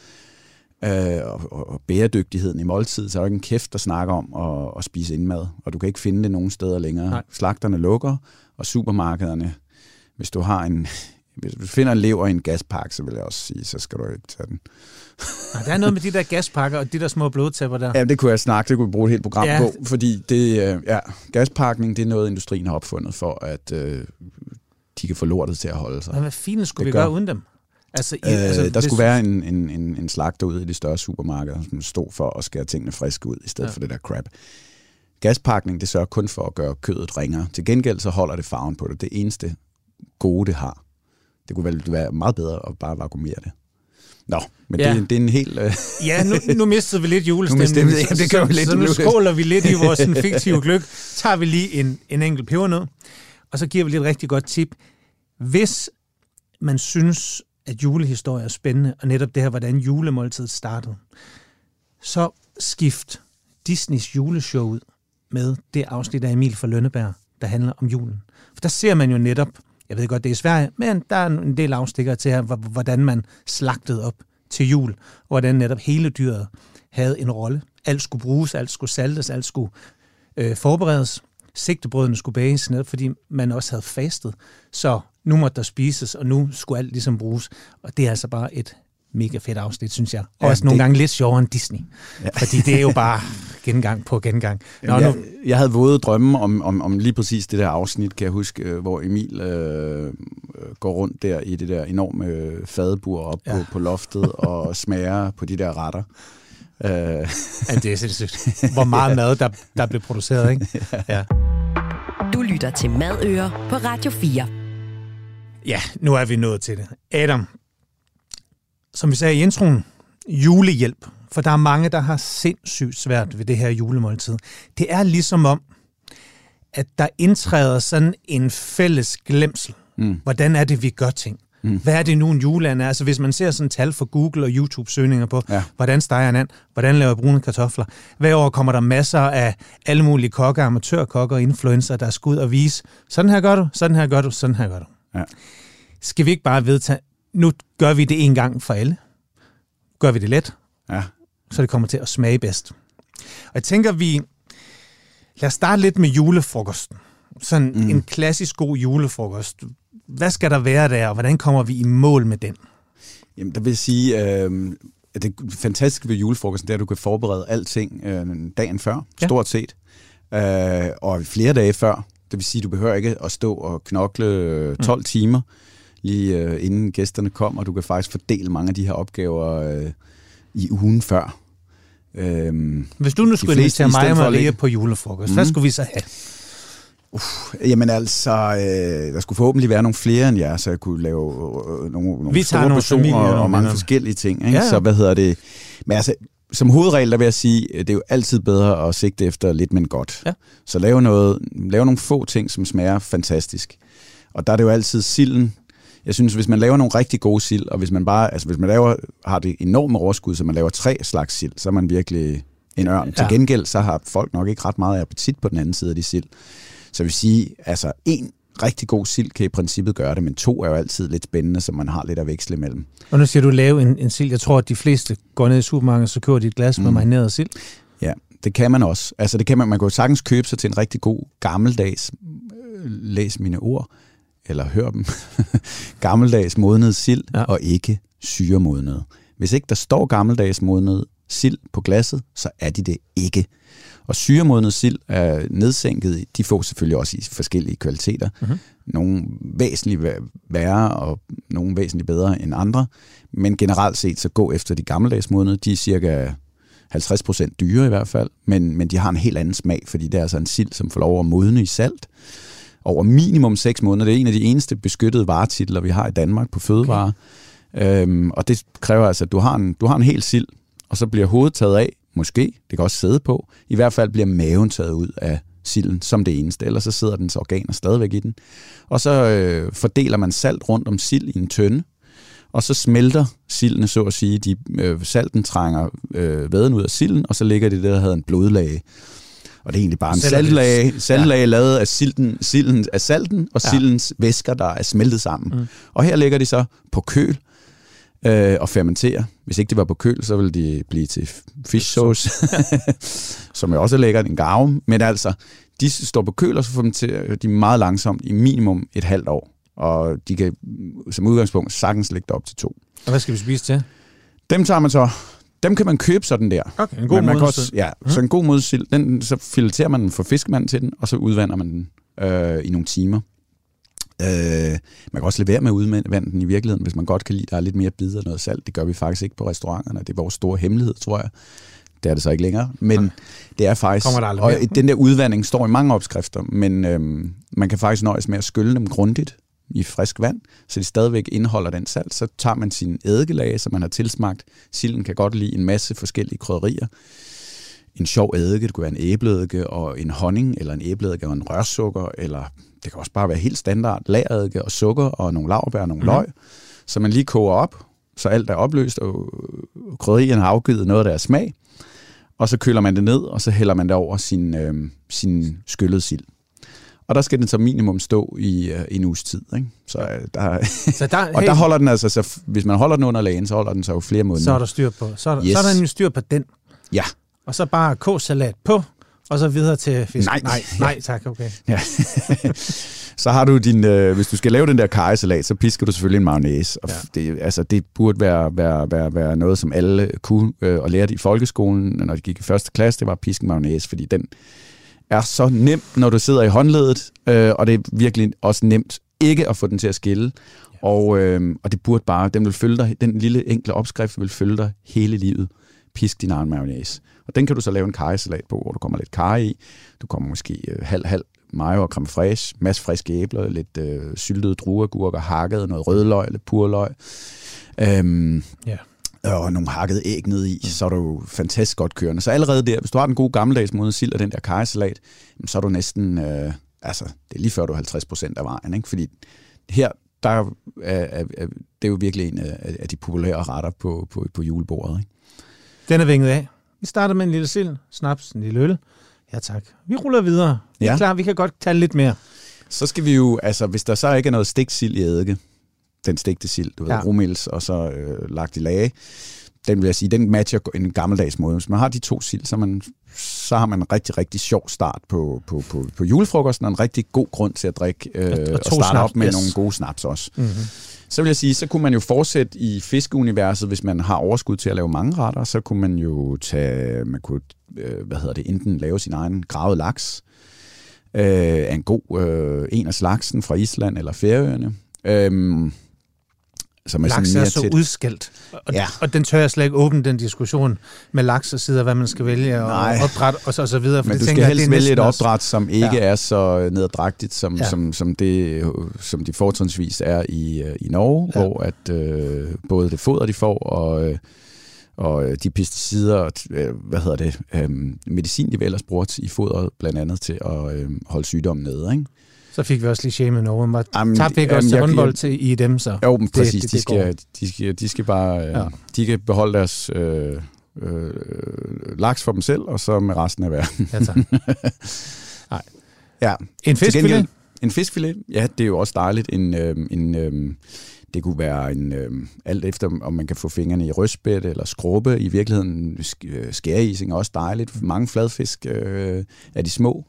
øh, og, og, og bæredygtigheden i måltid, så er der ikke en kæft, der snakker om at, at spise indmad, og du kan ikke finde det nogen steder længere. Nej. Slagterne lukker, og supermarkederne, hvis du har en, hvis du finder en lever i en gaspakke, så vil jeg også sige, så skal du ikke tage den. Ah, Der er noget med de der gaspakker og de der små blodtæpper der. Ja, det kunne jeg snakke, det kunne vi bruge et helt program Ja. på, fordi det, øh, ja, gaspakning, det er noget, industrien har opfundet for, at øh, de kan få lortet til at holde sig. Men hvad fint skulle Det vi gør- gøre uden dem? Altså, i, Øh, altså, der hvis- skulle være en, en, en, en slagter ude i de større supermarkeder, som stod for at skære tingene friske ud, i stedet ja. for det der crap. Gaspakning, det sørger kun for at gøre kødet ringere. Til gengæld så holder det farven på det. Det eneste gode, det har. Det kunne vel være meget bedre at bare vakuumere det. Nå, men Ja. det, det er en helt... Øh, Ja, nu, nu mistede vi lidt julestemning. Nu mistede vi- ja, det gør vi lidt. Så, så nu skåler vi lidt i vores (laughs) sådan, fiktive gløk. Tager vi lige en, en enkelt pebernød, og så giver vi lige et rigtig godt tip. Hvis man synes, at julehistorie er spændende, og netop det her, hvordan julemåltidet startede, så skift Disneys juleshow ud med det afsnit af Emil fra Lønneberg, der handler om julen. For der ser man jo netop, jeg ved godt, det er svært, Sverige, men der er en del afstikker til her, hvordan man slagtede op til jul, og hvordan netop hele dyret havde en rolle. Alt skulle bruges, alt skulle saltes, alt skulle øh, forberedes. Sigtebrødene skulle bages, ned, fordi man også havde fastet. Så nu måtte der spises, og nu skulle alt ligesom bruges. Og det er altså bare et mega fedt afsnit, synes jeg. Og Ja, også nogle det- gange lidt sjovere end Disney. Ja. Fordi det er jo bare gengang på gengang. Nå, Jamen, nu, jeg, jeg havde våde drømme om, om, om lige præcis det der afsnit, kan jeg huske, øh, hvor Emil øh, øh, går rundt der i det der enorme øh, fadebur op Ja. ja. på, på loftet (laughs) og smager på de der retter. Øh, ja, det er sindssygt. (laughs) Hvor meget mad, der, der blev produceret, ikke? (laughs) Ja. Du lytter til Madøer på Radio 4. Ja, nu er vi nået til det. Adam, som vi sagde i introen, julehjælp. For der er mange, der har sindssygt svært ved det her julemåltid. Det er ligesom om, at der indtræder sådan en fælles glemsel. Mm. Hvordan er det, vi gør ting? Mm. Hvad er det nu, en juleand er? Altså, hvis man ser sådan tal for Google og YouTube-søgninger på, ja. Hvordan steger en and, hvordan laver jeg brune kartofler. Hver år kommer der masser af alle mulige kokker, amatørkokker og influencer, der skal ud og vise, sådan her gør du, sådan her gør du, sådan her gør du. Ja. Skal vi ikke bare vedtage, nu gør vi det en gang for alle? Gør vi det let, ja. så det kommer til at smage bedst. Og jeg tænker, vi... Lad os starte lidt med julefrokosten. Sådan mm. en klassisk god julefrokost. Hvad skal der være der, og hvordan kommer vi i mål med den? Jamen, der vil jeg sige, øh, at det fantastiske ved julefrokosten, det er, at du kan forberede alting øh, dagen før, Ja. stort set, øh, og flere dage før. Det vil sige, at du behøver ikke at stå og knokle øh, 12 mm. timer, lige øh, inden gæsterne kommer. Du kan faktisk fordele mange af de her opgaver øh, i ugen før. Øhm, Hvis du nu skulle invitere mig og Maria på julefrokost, mm. hvad skulle vi så have? Jamen altså, øh, der skulle forhåbentlig være nogle flere end jer, så jeg kunne lave øh, nogle, nogle Vi store nogle personer og, og mange forskellige ting. Ikke? Ja, ja. Så hvad hedder det? Men altså, som hovedregel, der vil jeg sige, det er jo altid bedre at sigte efter lidt, men godt. Ja. Så lave, noget, lave nogle få ting, som smager fantastisk. Og der er det jo altid silden. Jeg synes, hvis man laver nogle rigtig gode sild, og hvis man bare, altså hvis man laver, har det enorme overskud, så man laver tre slags sild, så er man virkelig en ørn. Ja. Til gengæld, så har folk nok ikke ret meget appetit på den anden side af de sild. Så jeg vil sige, altså en rigtig god sild kan i princippet gøre det, men to er jo altid lidt spændende, så man har lidt at veksle imellem. Og nu siger du lave en, en sild. Jeg tror, at de fleste går ned i supermarkedet, så køber de et glas mm. med marineret sild. Ja, det kan man også. Altså det kan man, man kan jo sagtens købe sig til en rigtig god gammeldags, øh, læs mine ord, eller hør dem, (laughs) gammeldags modnet sild, Ja. og ikke syremodnet. Hvis ikke der står gammeldags modnet sild på glasset, så er de det ikke. Og syremodnet sild er nedsænket, de får selvfølgelig også i forskellige kvaliteter. Mhm. Nogle væsentligt væ- værre, og nogle væsentligt bedre end andre. Men generelt set, så gå efter de gammeldags modne. De er cirka 50% dyre i hvert fald, men, men de har en helt anden smag, fordi det er altså en sild, som får lov at modne i salt over minimum 6 måneder. Det er en af de eneste beskyttede varetitler, vi har i Danmark på fødevarer. Okay. Øhm, og det kræver altså, at du har, en, du har en hel sild, og så bliver hovedet taget af, måske, det kan også sidde på. I hvert fald bliver maven taget ud af silden som det eneste, ellers så sidder dens organer stadigvæk i den. Og så øh, fordeler man salt rundt om sild i en tønde, og så smelter sildene, så at sige. De, øh, salten trænger øh, væden ud af silden, og så ligger det der, der hedder en blodlage. Og det er egentlig bare en saltlage, saltlage ja. lavet af, silden, silden, af salten og Ja. sildens væsker, der er smeltet sammen. Mm. Mm. Og her ligger de så på køl øh, og fermenterer. Hvis ikke de var på køl, så ville de blive til fish sauce, (laughs) som er også lækkert, en garve. Men altså, de står på køl, og så fermenterer de meget langsomt i minimum et halvt år. Og de kan som udgangspunkt sagtens lægge det op til to. Og hvad skal vi spise til? Dem tager man så, dem kan man købe sådan der. Okay, en god man kan også, ja, så en god modsild, den, så fileterer man den for fiskemanden til den, og så udvander man den øh, i nogle timer. Øh, man kan også lade være med at udvande den i virkeligheden, hvis man godt kan lide, der er lidt mere bid og noget salt. Det gør vi faktisk ikke på restauranterne. Det er vores store hemmelighed, tror jeg. Det er det så ikke længere. Men det er faktisk... Kommer der og mere? den der udvandring står i mange opskrifter, men øhm, man kan faktisk nøjes med at skylle dem grundigt i frisk vand, så de stadigvæk indeholder den salt. Så tager man sin eddikelag, som man har tilsmagt. Silden kan godt lide en masse forskellige krydderier. En sjov eddike, det kunne være en æbleeddike og en honning, eller en æbleeddike og en rørsukker, eller det kan også bare være helt standard lagereddike og sukker og nogle laurbær og nogle mm. løg, så man lige koger op, så alt er opløst, og krydderierne har afgivet noget af deres smag, og så køler man det ned, og så hælder man det over sin, øh, sin skyllede sild. Og der skal den så minimum stå i øh, en uges tid. Ikke? Så, øh, der, Så (laughs) der, og der holder den altså, så, hvis man holder den under lagen, så holder den så jo flere måneder. så er der styr på. Så er der, Yes. så er der nemlig styr på den. Ja. Og så bare k-salat på, og så videre til fisk. Nej. nej, nej tak, okay. Ja. (laughs) så har du din, øh, hvis du skal lave den der karrysalat, så pisker du selvfølgelig en mayonnaise. Og Ja. det, altså, det burde være, være, være, være noget, som alle kunne øh, og lærte i folkeskolen, når de gik i første klasse, det var at piske en mayonnaise, fordi den er så nem, når du sidder i håndledet, øh, og det er virkelig også nemt ikke at få den til at skille. Og, øh, og det burde bare, den vil følge dig, den lille enkle opskrift vil følge dig hele livet. Pisk din egen mayonnaise. Og den kan du så lave en karrysalat på, hvor du kommer lidt karry i. Du kommer måske øh, halv, halv mayo og creme fraiche, masse friske æbler, lidt øh, syltede drueagurker, hakket, noget rødløg, lidt purløg. Øhm, Ja. Og nogle hakkede æg ned i, så er du jo fantastisk godt kørende. Så allerede der, hvis du har den gode gammeldags måde sild og den der karrysalat, så er du næsten, øh, altså, det er lige før du er 50 procent af vejen, ikke? Fordi her, der er, er, er, det er jo virkelig en af, af de populære retter på, på, på julebordet, ikke? Den er vinget af. Vi starter med en lille sild, snaps, en lille øl. Ja tak. Vi ruller videre. Vi er Ja. klar, vi kan godt tage lidt mere. Så skal vi jo, altså hvis der så ikke er noget stegt sild i eddike, den stegte sild, du ved, Ja. rumils og så øh, lagt i lage, den vil jeg sige, den matcher en gammeldags måde. Hvis man har de to sild, så, man, så har man en rigtig, rigtig sjov start på, på, på, på julefrokosten, og en rigtig god grund til at drikke øh, Og- og starte snaps, op med yes. nogle gode snaps også. Mm-hmm. Så vil jeg sige, så kunne man jo fortsætte i fiskeuniverset, hvis man har overskud til at lave mange retter, så kunne man jo tage, man kunne, øh, hvad hedder det, enten lave sin egen gravet laks, øh, af en god, øh, en af slagsen fra Island eller Færøerne. Øhm, som er Laks sådan er mere så tæt. udskældt, og, Ja. og den tør jeg slet ikke åbne, den diskussion med laks og sidder, hvad man skal vælge, og Nej. opdræt og så, og så videre. For Men det du tænker skal helst er vælge et opdræt, som ikke Ja. er så neddragtigt, som, Ja. som, som, det, som de fortrinsvis er i, øh, i Norge, Ja. hvor at, øh, både det foder, de får, og, øh, og de pesticider, og, øh, hvad hedder det, øh, medicin, de vel ellers bruger i fodret, blandt andet til at øh, holde sygdommen nede. Ikke? Så fik vi også lige shame Norge. Var, Jamen, tabte vi ikke også jamen, til jeg- håndbold jeg- til i dem, så? Jo, men præcis. det- de, det skal, de, skal, de skal bare øh, Ja. de kan beholde deres øh, øh, laks for dem selv, og så med resten af verden. Ja, tak. (laughs) Ja, En fiskfilet? En fiskfilet, ja, det er jo også dejligt. En, øh, en, øh, det kunne være en, øh, alt efter, om man kan få fingrene i røstbæt eller skrubbe. I virkeligheden øh, skæreising er også dejligt. Mange fladfisk øh, af de små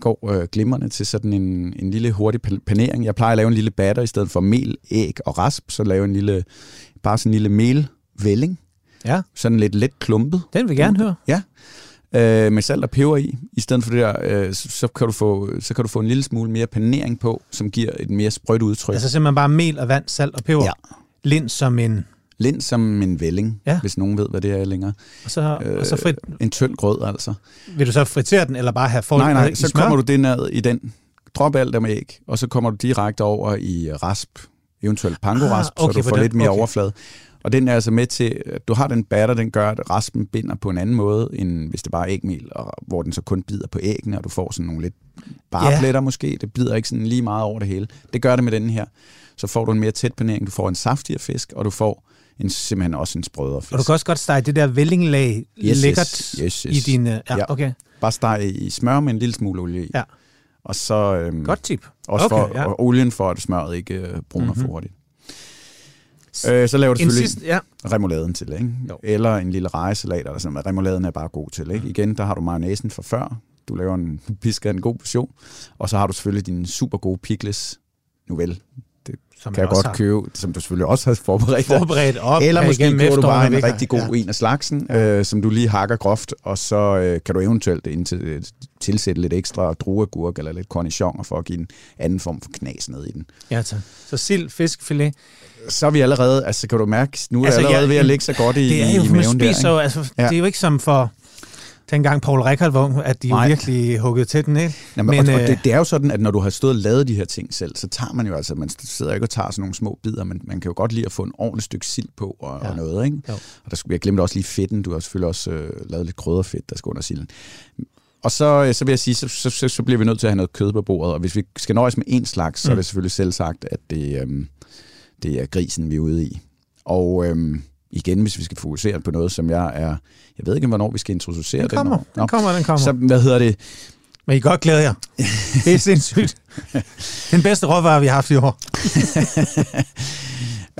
går øh, glimrende til sådan en, en lille hurtig pa- panering. Jeg plejer at lave en lille batter i stedet for mel, æg og rasp, så lave en lille, bare sådan en lille melvælling. Ja, Sådan lidt let klumpet den vil jeg gerne høre. øh, med salt og peber i. I stedet for det der, øh, så, så, kan du få, så kan du få en lille smule mere panering på, som giver et mere sprødt udtryk. Altså simpelthen bare mel og vand, salt og peber. Ja. Lind som en... Lind som en vælling, Ja. hvis nogen ved, hvad det er længere. Og så, øh, og så frit, En tynd grød, altså. vil du så fritere den, eller bare have folk nej, nej, i så smør? kommer du det ned i den. Drop alt der med æg, og så kommer du direkte over i rasp, eventuelt pangorasp, Ah, okay, så du får den- lidt mere okay. overflade. Og den er altså med til, at du har den batter, den gør, at raspen binder på en anden måde, end hvis det bare er ægmel, og hvor den så kun bider på æggene, og du får sådan nogle lidt barpletter måske. Det bider ikke sådan lige meget over det hele. Det gør det med den her. Så får du en mere tæt panering, du får en saftigere fisk, og du får en, simpelthen også en sprødere fisk. Og du kan også godt stege det der vellinglag Yes, lækkert yes, yes, i yes. din... Ja, Ja. okay. Bare steg i smør med en lille smule olie i. Ja. Og så øhm, Godt tip. også Okay, for ja. og olien for, at smøret ikke øh, bruner Mhm. mm-hmm. for hurtigt. Øh, så laver du selvfølgelig sidste, ja. remouladen til, ikke? Jo. Eller en lille rejesalat eller sådan noget. Remouladen er bare god til, ikke? Igen, der har du mayonnaisen fra før. Du laver en (laughs) pisker en god portion. Og så har du selvfølgelig din super gode pickles. Nu vel, Som kan jeg også godt har købe, som du selvfølgelig også har forberedt dig. Forberedt op. Eller måske køber du bare en rigtig god Ja. en af slagsen, øh, som du lige hakker groft, og så øh, kan du eventuelt indtil, øh, tilsætte lidt ekstra drueagurk eller lidt cornichon for at give en anden form for knas ned i den. Ja, tak. Så sild, fisk, filet. Så er vi allerede, altså kan du mærke, nu er Altså, altså, allerede jeg- ved at ligge så godt i, Det er jo, i maven der. spiser jo, altså, Ja. det er jo ikke som for dengang Paul Rickard var, at de jo Nej. virkelig huggede til den, ikke? Nå, men, og, og øh, det, det er jo sådan, at når du har stået og lavet de her ting selv, så tager man jo altså, man sidder ikke og tager sådan nogle små bidder, men man kan jo godt lide at få en ordentlig stykke sild på og, Ja. ja. og noget, ikke? Jo. Og der skulle, jeg glemte også lige fedten, du har selvfølgelig også øh, lavet lidt krydderfedt, der skal under silden. Og så, øh, så vil jeg sige, så, så, så, så bliver vi nødt til at have noget kød på bordet, og hvis vi skal nøjes med én slags, så er Mm. det selvfølgelig selv sagt, at det, øhm, det er grisen, vi er ude i. Og øhm, igen, hvis vi skal fokusere på noget, som jeg er... Jeg ved ikke, hvornår vi skal introducere Den kommer, Nå. den kommer, den kommer. Så hvad hedder det? Men I godt glæde jer. Det er sindssygt. (laughs) Den bedste råvare, vi har haft i år. (laughs)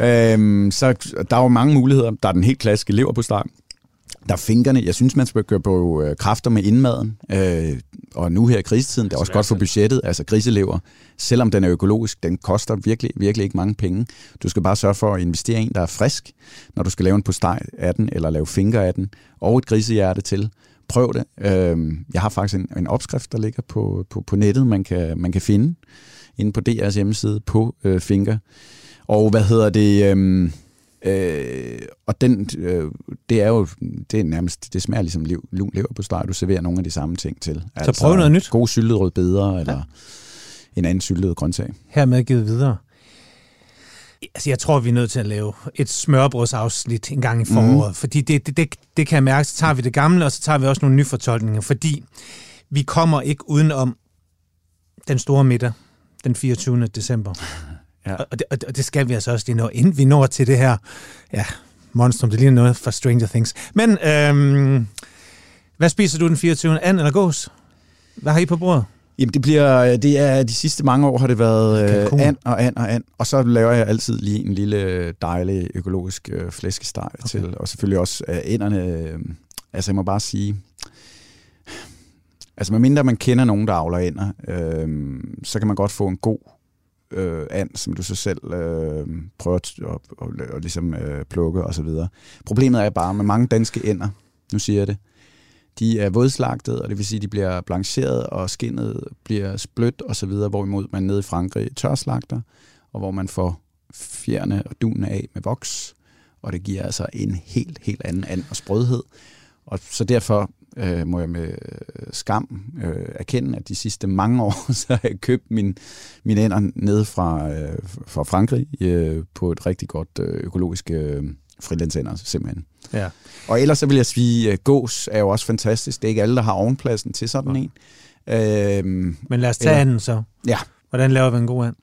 Øhm, så der er jo mange muligheder. Der er den helt klassiske lever på start. Der er finkerne. Jeg synes, man skal køre på øh, kræfter med indmaden. Øh, og nu her i krisetiden, det er også godt for budgettet. Altså griselever, selvom den er økologisk, den koster virkelig, virkelig ikke mange penge. Du skal bare sørge for at investere i en, der er frisk, når du skal lave en postej af den, eller lave finger af den, og et grisehjerte til. Prøv det. Øhm, jeg har faktisk en, en opskrift, der ligger på, på, på nettet, man kan, man kan finde inde på DR's hjemmeside på øh, finger. Og hvad hedder det? Øhm, øh, og den, øh, det er jo det er nærmest, det smager ligesom liv, lun lever på steg. Du serverer nogle af de samme ting til. Altså, prøv noget nyt. God syltet rødbeder, eller en anden syltet grøntsag. Hermed givet videre. Altså, jeg tror, vi er nødt til at lave et smørbrødsafsnit en gang i foråret, mm. fordi det, det, det, det kan jeg mærke, så tager vi det gamle, og så tager vi også nogle nye fortolkninger, fordi vi kommer ikke udenom den store middag den 24. december. Ja. Og, det, og det- skal vi altså også lige nå, inden vi når til det her, ja, monstrum, det ligner noget fra Stranger Things. Men, øhm, hvad spiser du den 24. And eller gås? Hvad har I på bordet? Jamen, det bliver, det er, de sidste mange år har det været Kalkun. øh, and og and og and, og så laver jeg altid lige en lille dejlig økologisk øh, flæskesteg okay. til, og selvfølgelig også øh, enderne, øh, altså jeg må bare sige, altså medmindre man kender nogen, der avler ender, øh, så kan man godt få en god øh, and, som du så selv øh, prøver at, og, og, og ligesom, øh, plukke og så videre. Problemet er bare, med mange danske ender, nu siger jeg det, de er vådslagtet, og det vil sige, at de bliver blancheret, og skinnet bliver splødt og så videre, hvorimod man nede i Frankrig tørslagter, og hvor man får fjerne og dunene af med voks, og det giver altså en helt, helt anden and og sprødhed. Og så derfor øh, må jeg med øh, skam øh, erkende, at de sidste mange år, (laughs) så har jeg købt min, mine ender nede fra, øh, fra Frankrig øh, på et rigtig godt øh, økologisk øh, frilandsender, simpelthen. Ja. Og ellers så vil jeg sige, at gås er jo også fantastisk. Det er ikke alle, der har ovenpladsen til sådan en. Øhm, Men lad os tage anden så. ja, Hvordan laver vi en god and?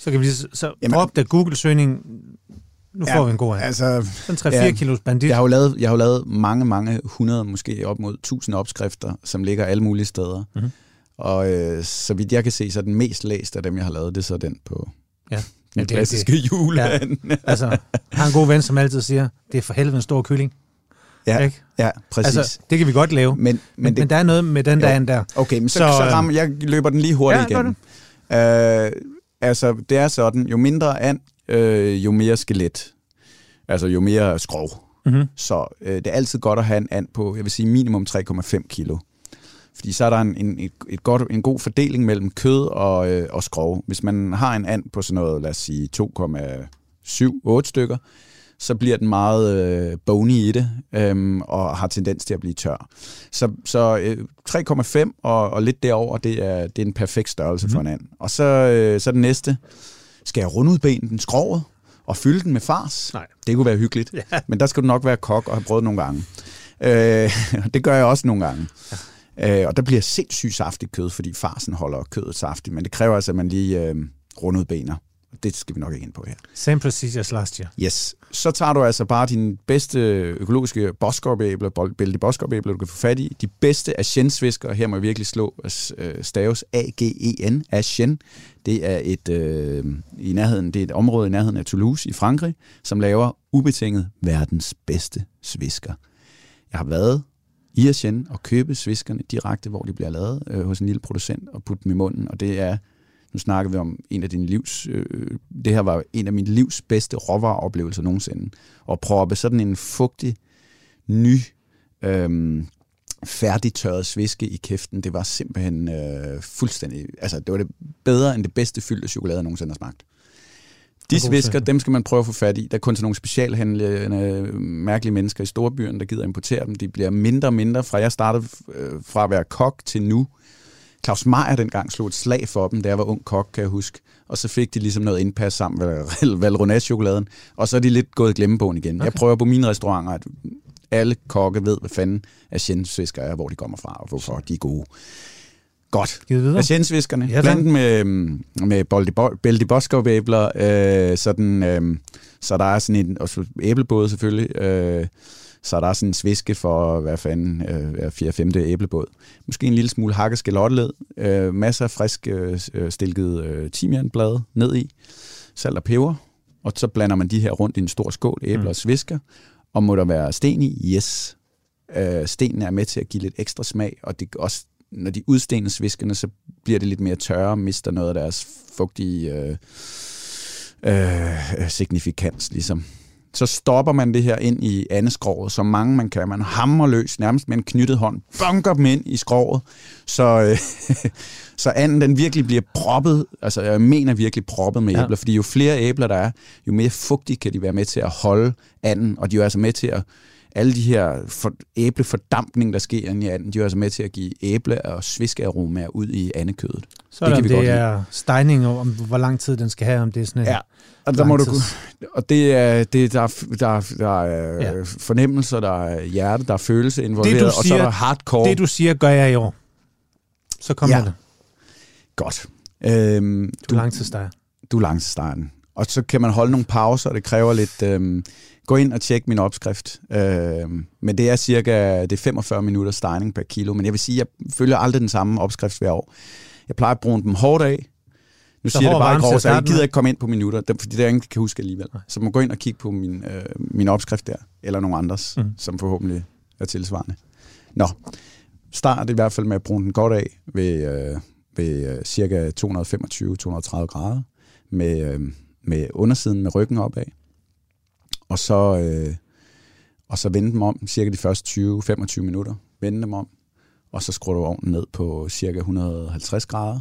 Så kan vi lige, så Jamen- Jamen, drop da Google-søgning. Nu Ja, får vi en god and. altså, Sådan 3-4 ja. kilos bandit. jeg har, jo lavet, jeg har jo lavet mange, mange hundrede, måske op mod tusind opskrifter, som ligger alle mulige steder. Mhm. Og øh, så vidt jeg kan se, så er den mest læste af dem, jeg har lavet, det er så den på Ja. den Ja, det klassiske juleand. Ja. (laughs) Altså, jeg har en god ven, som altid siger, det er for helvede en stor kylling. Ja, Ikke? ja, præcis. Altså, det kan vi godt lave. Men, men, det, men der er noget med den der and der. Okay, men så, Så, så, så øh, rammer, jeg løber den lige hurtigt Ja, igennem. Øh, altså, det er sådan, jo mindre and, øh, jo mere skelet. Altså, jo mere skrov. Mm-hmm. Så øh, det er altid godt at have en and på, jeg vil sige minimum 3,5 kilo. Fordi så er der en, en, et, et godt, en god fordeling mellem kød og, øh, og skrov. Hvis man har en and på sådan noget, lad os sige 2,7-8 stykker, så bliver den meget øh, bony i det, øhm, og har tendens til at blive tør. Så, så øh, 3,5 og, og lidt derover, det er, det er en perfekt størrelse mm-hmm. for en and. Og så, øh, så det næste, skal jeg rundudbene den skrovet og fylde den med fars? Nej. Det kunne være hyggeligt, ja. men der skal du nok være kok og have prøvet nogle gange. Øh, (laughs) det gør jeg også nogle gange. Ja. Øh, og der bliver sindssygt saftigt kød, fordi farsen holder kødet saftigt, men det kræver altså, at man lige øh, rundudbener. Det skal vi nok ikke ind på her. Same procedure as last year. Yes. Så tager du altså bare dine bedste økologiske boskopæbler, bælge boskopæbler, du kan få fat i. De bedste Ashen-svisker, her må jeg virkelig slå øh, staves A-G-E-N, Ashen. Det er et, øh, i nærheden, det er et område i nærheden af Toulouse i Frankrig, som laver ubetinget verdens bedste svisker. Jeg har været i Ashen og købe sviskerne direkte, hvor de bliver lavet øh, hos en lille producent og putte dem i munden, og det er nu snakker vi om en af dine livs... Øh, det her var en af mine livs bedste råvareoplevelser nogensinde. Og proppe sådan en fugtig, ny, øh, færdigtørret sviske i kæften, det var simpelthen øh, fuldstændig... Altså, det var det bedre end det bedste fyldte chokolade, jeg nogensinde har smagt. De svisker, dem skal man prøve at få fat i. Der er kun til nogle specialhandlende, mærkelige mennesker i storbyerne, der gider importere dem. De bliver mindre og mindre. Fra jeg startede øh, fra at være kok til nu, Claus Meier dengang slog et slag for dem, da jeg var ung kok, kan jeg huske. Og så fik de ligesom noget indpas sammen med Valronat-chokoladen. Og så er de lidt gået glemmebogen igen. Okay. Jeg prøver på mine restauranter, at alle kokke ved, hvad fanden Asiensvisker er, hvor de kommer fra, og hvorfor de er gode. Godt. Asiensviskerne. Ja, Ja, tak. Bland dem med, med Bælti Boskov-æbler, øh, sådan, øh, så der er sådan en, og så æblebåd selvfølgelig, øh, så der er sådan en sviske for, hvad fanden, øh, hver fjerde, femte æblebåd. Måske en lille smule hakket skalotteled, øh, masser af frisk øh, øh, stilket øh, timianblade ned i, salt og peber, og så blander man de her rundt i en stor skål, æbler Mm. og svisker, og må der være sten i? Yes. Øh, stenen er med til at give lidt ekstra smag, og det også, når de udstener sviskerne, så bliver det lidt mere tørre, mister noget af deres fugtige øh, øh, signifikans, ligesom. Så stopper man det her ind i andeskroget, så mange man kan. Man hammer løs, nærmest med en knyttet hånd, bunker dem ind i skroget, så, øh, (laughs) så anden den virkelig bliver proppet, altså jeg mener virkelig proppet med Ja. æbler, fordi jo flere æbler der er, jo mere fugtige kan de være med til at holde anden, og de er altså med til at alle de her for, æblefordampning, der sker inde i anden, de er altså med til at give æble- og sviskearomaer ud i andekødet. Så det er kan det, vi godt det lide. er stejning, og om hvor lang tid den skal have, om det er sådan. Ja, og der må du og det er, det, der, er, der, er, der er Ja. ja. fornemmelser, der er hjerte, der er følelse involveret, Det, du og så er siger- der hardcore. Det, du siger, gør jeg i år. Så kommer Ja. det. Godt. Øhm, Du er langtidsstejer. du er langstarten. Og så kan man holde nogle pauser, og det kræver lidt... Øhm, gå ind og tjek min opskrift. Øhm, men det er cirka det er 45 minutter stejning per kilo. Men jeg vil sige, jeg følger aldrig den samme opskrift hver år. Jeg plejer at bruge dem hårdt af. Nu Så siger det bare grov, at så jeg gider ikke komme ind på minutter, fordi det er ingen, der kan huske alligevel. Så man gå ind og kigge på min, øh, min opskrift der, eller nogle andres, mm. som forhåbentlig er tilsvarende. Nå, start i hvert fald med at bruge den godt af ved, øh, ved øh, cirka 225-230 grader, med, øh, med undersiden med ryggen opad. Og så, øh, og så vende dem om cirka de første 20-25 minutter. Vende dem om, og så skruer du ovnen ned på cirka 150 grader,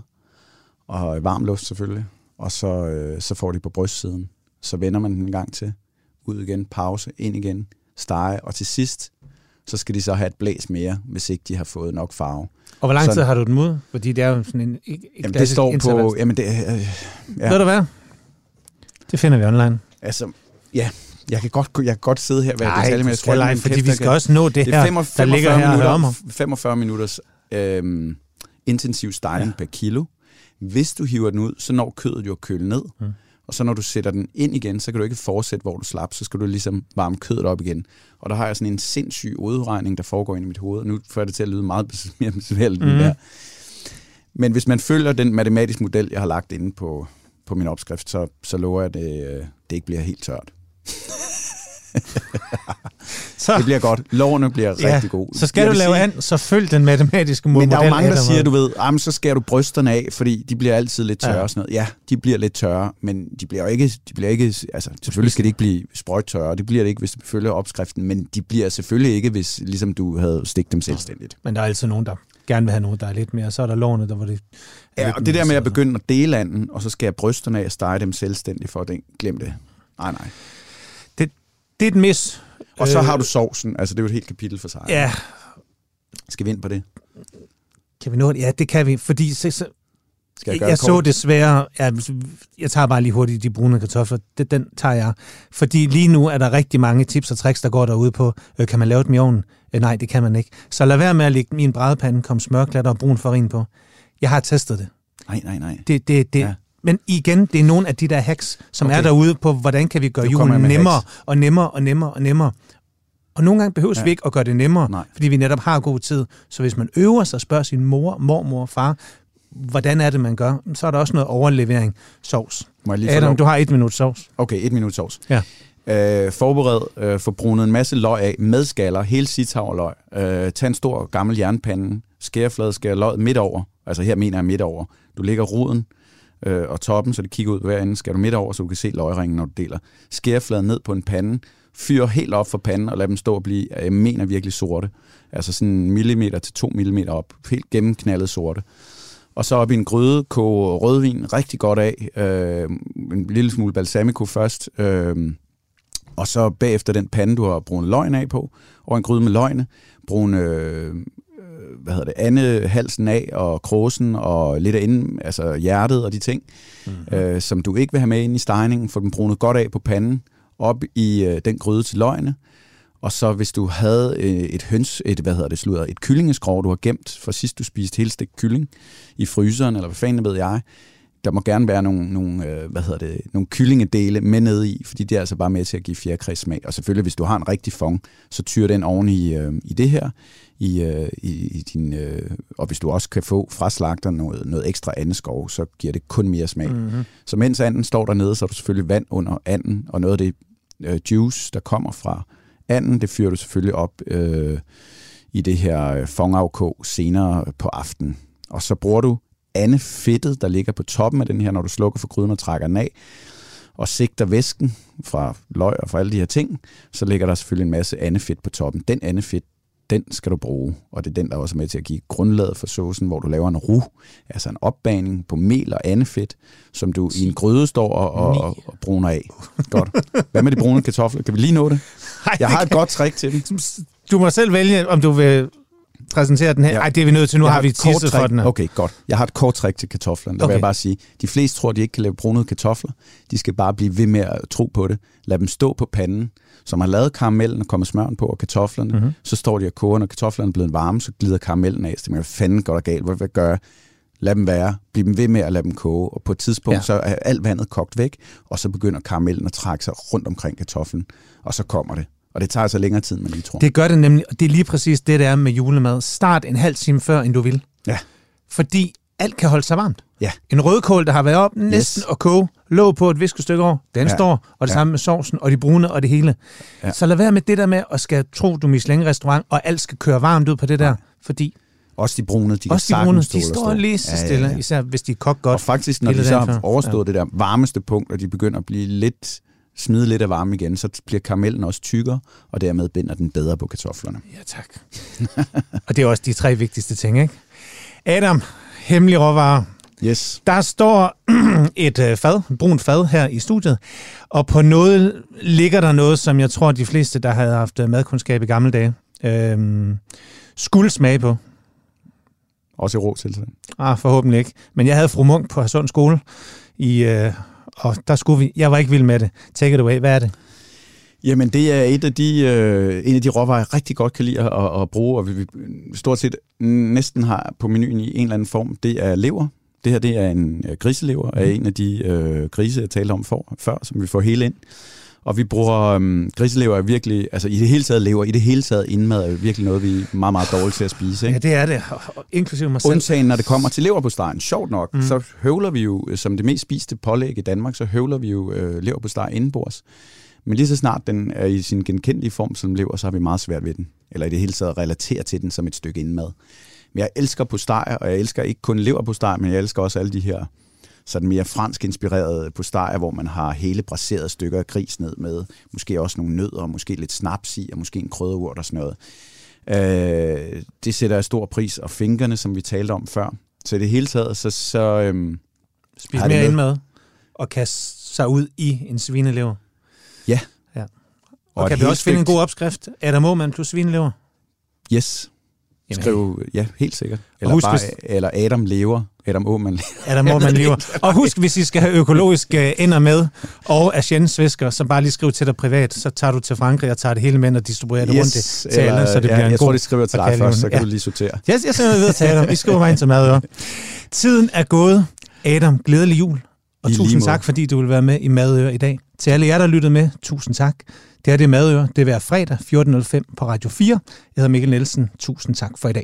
og varm luft selvfølgelig. Og så, øh, så får de på brystsiden så vender man den en gang til, ud igen, pause, ind igen, stege, og til sidst, så skal de så have et blæs mere, hvis ikke de har fået nok farve. Og hvor lang tid Sådan. har du den ud? Fordi det er jo sådan en, en Jamen, det står på, jamen det, øh, ja, Ved du hvad? Det finder vi online. altså, ja, jeg kan godt, jeg kan godt sidde her og være detalje, men jeg tror, ej, fordi vi skal kan- også nå det, Det er her, 45, der ligger her og minutter, 45 minutters øhm, intensiv stejling ja. per kilo. Hvis du hiver den ud, så når kødet jo at køle ned. Mm. Og så når du sætter den ind igen, så kan du ikke fortsætte, hvor du slap. Så skal du ligesom varme kødet op igen. Og der har jeg sådan en sindssyg udregning, der foregår inde i mit hoved. Og nu får det til at lyde meget mere besværligt. Mm. Der. Men hvis man følger den matematiske model, jeg har lagt inde på, på min opskrift, så, så lover jeg, at det, øh, det ikke bliver helt tørt. (laughs) Så, Det bliver godt. Lårene bliver ja, rigtig gode. så skal Jeg du lave sige- an, så følg den matematiske model. Men der er jo mange, der siger, du ved, jamen, så skærer du brysterne af, fordi de bliver altid lidt tørre Ja. og sådan noget. Ja, de bliver lidt tørre, men de bliver jo ikke, de bliver ikke altså selvfølgelig skal de ikke blive sprøjtørre, det bliver det ikke, hvis du følger opskriften, men de bliver selvfølgelig ikke, hvis ligesom du havde stigt dem selvstændigt. Men der er altid nogen, der gerne vil have nogen, der er lidt mere. Så er der lårene, der hvor det... Ja, og det der med at begynde at dele anden, og så skære brysterne af og stege dem selvstændigt for den, glem det. Nej, nej. Det er et mis. Og så Øh, har du sovsen, altså det er jo et helt kapitel for sig. Ja, Skal vi ind på det? kan vi nå det? Ja, det kan vi, fordi så, så, Skal jeg jeg, gøre jeg det så kort? desværre, ja, jeg tager bare lige hurtigt de brune kartofler, det, den tager jeg. Fordi lige nu er der rigtig mange tips og tricks, der går derude på, øh, kan man lave dem i ovnen? Øh, nej, det kan man ikke. Så lad være med at lægge min brædepande, kom smørklatter og brun farin på. Jeg har testet det. Nej, nej, nej. det, det, det Ja. Men igen, det er nogle af de der hacks, som Okay. er derude på, hvordan kan vi gøre julen nemmere hacks. og nemmere og nemmere og nemmere. Og nogle gange behøves Ja. vi ikke at gøre det nemmere, Nej. fordi vi netop har god tid. Så hvis man øver sig og spørger sin mor, mormor og far, hvordan er det, man gør, så er der også noget overlevering. Sovs. Adam, du har et minut sovs. Okay, et minut sovs. Ja. Øh, forbered, øh, få brunet en masse løg af med skaller, hele sitavløg. Øh, tag en stor gammel jernpande, skær flad, skær løg midt over. Altså her mener jeg midt over. Du lægger roden øh, og toppen, så det kigger ud på hver ende. Skær du midt over, så du kan se løgringen, når du deler. Skærefladen ned på en pande, fyr helt op for panden og lad dem stå og blive, jeg mener virkelig sorte. Altså sådan en millimeter til to millimeter op. Helt gennemknaldet sorte. Og så op i en gryde, koge rødvin rigtig godt af. Øh, en lille smule balsamico først. Øh, og så bagefter den pande, du har brunet løgn af på, og en gryde med løgne. Brun, øh, øh, hvad hedder det, ande halsen af, og kråsen, og lidt af inden, altså hjertet og de ting, mm-hmm. øh, som du ikke vil have med ind i stegningen. Få dem brunet godt af på panden, op i øh, den gryde til løgne. Og så hvis du havde øh, et høns, et, hvad hedder det, slutter, et kyllingeskrog, du har gemt fra sidst du spiste helt stegt kylling i fryseren, eller hvad fanden ved jeg, der må gerne være nogle, nogle, øh, hvad hedder det, nogle kyllingedele med ned i, fordi det er altså bare med til at give fjerkræs-smag. Og selvfølgelig, hvis du har en rigtig fong, så tyrer den oven i, øh, i det her, i, øh, i, i din, øh, og hvis du også kan få fra slagter noget, noget ekstra andeskov, så giver det kun mere smag. Mm-hmm. Så mens anden står dernede, så er der selvfølgelig vand under anden, og noget af det øh, juice, der kommer fra anden, det fyrer du selvfølgelig op øh, i det her øh, fongafkog senere på aftenen. Og så bruger du andefedtet, der ligger på toppen af den her, når du slukker for gryden og trækker den af, og sigter væsken fra løg og fra alle de her ting, så ligger der selvfølgelig en masse andefedt på toppen. Den andefedt, den skal du bruge, og det er den, der også er med til at give grundlaget for såsen, hvor du laver en ru, altså en opbagning på mel og andefedt, som du i en gryde står og, og, og, og bruner af. Godt. Hvad med de brune kartofler? Kan vi lige nå det? Jeg har et godt trick til den. Du må selv vælge, om du vil præsentere den her. Ja. Ej, det er vi nødt til. Nu Jeg har vi tisset for den her. Okay, godt. Jeg har et kort trick til kartoflerne. Der okay. vil jeg bare sige, de fleste tror, de ikke kan lave brunede kartofler. De skal bare blive ved med at tro på det. Lad dem stå på panden, som har lavet karamellen og kommet smøren på, og kartoflerne. Mhm. Mm-hmm. Så står de og koger, når kartoflerne er blevet varme, så glider karamellen af. Så tænker fanden går der galt? Hvad, hvad gør jeg? Lad dem være. Bliv dem ved med at lade dem koge. Og på et tidspunkt. Ja. så er alt vandet kogt væk, og så begynder karamellen at trække sig rundt omkring kartoflen. Og så kommer det. Og det tager altså længere tid, man lige tror. Det gør det nemlig, og det er lige præcis det, der er med julemad. Start en halv time før, end du vil. Ja. Fordi alt kan holde sig varmt. Ja. En rødkål, der har været op næsten Yes. at koge, lå på et viskestykke over, den Ja. ja. står, og det Ja. ja. samme med sovsen, og de brune, og det hele. Ja. Ja. Så lad være med det der med at skal tro, du er Michelin-restaurant, og alt skal køre varmt ud på det der, fordi Også de brune, de også de brune, de står stå. lige så stille, især hvis de er kogt godt. Og faktisk, når de så har overstået ja. det der varmeste punkt, og de begynder at blive lidt smide lidt af varme igen, så bliver karamellen også tykkere, og dermed binder den bedre på kartoflerne. Ja, tak. og det er også de tre vigtigste ting, ikke? Adam, hemmelig råvarer. Yes. Der står (clears throat) et øh, fad, et brunt fad her i studiet, og på noget ligger der noget, som jeg tror, de fleste, der havde haft øh, madkundskab i gamle dage, øh, skulle smage på. Også i rå tilstand. Ah, forhåbentlig ikke. Men jeg havde fru Munk på Hadsund skole, i, øh, og der skulle vi, jeg var ikke vild med det. Take it away. Hvad er det? Jamen, det er et af de, øh, en af de råvarer, jeg rigtig godt kan lide at, at, bruge, og vi, vi stort set næsten har på menuen i en eller anden form. Det er lever. Det her det er en øh, griselever af en af de øh, grise, jeg talte om for, før, som vi får hele ind. Og vi bruger øhm, griselever er virkelig, altså i det hele taget lever, i det hele taget indmad er virkelig noget, vi er meget, meget dårlige til at spise. Ikke? Ja, det er det, og- inklusive mig selv. Undtagen, når det kommer til leverpostejen. Sjovt nok, mm. så høvler vi jo, øh, som det mest spiste pålæg i Danmark, så høvler vi jo øh, leverpostej indenbords. Men lige så snart den er i sin genkendelige form som lever, så har vi meget svært ved den. Eller i det hele taget relatere til den som et stykke indmad. Men jeg elsker postejer, og jeg elsker ikke kun leverpostej, men jeg elsker også alle de her sådan mere fransk inspirerede postejer, hvor man har hele braserede stykker af gris ned med, måske også nogle nødder, og måske lidt snaps i, og måske en krydderurt og sådan noget. Øh, det sætter jeg stor pris, og fingrene, som vi talte om før. Så i det hele taget, så, så øhm, Spis mere med? indmad og kaste sig ud i en svinelever. ja. Ja. Og, Og kan vi også finde en stykke- god opskrift? Adam Måman plus svinelever? Yes. Jamen, Skriv, ja, helt sikkert. Eller, husk, bare, hvis- eller Adam lever. Adam Åman. (laughs) Adam Måman lever. (laughs) Og husk, hvis I skal have økologiske ender med, og Asiensvisker, så bare lige skriv til dig privat, så tager du til Frankrig og tager det hele med og distribuerer det rundt til, til alle, så det ja, bliver en jeg god tror, de skriver til dig først, så kan Ja. du lige sortere. Jeg, jeg sender videre til Adam. Vi skriver bare ind til madøre. Tiden er gået. Adam, glædelig jul. Og I tusind tak, fordi du vil være med i Madøre i dag. Til alle jer, der lyttede med, tusind tak. Det er det Madøre. Det er hver fredag 14.05 på Radio 4. Jeg hedder Mikkel Nielsen. Tusind tak for i dag.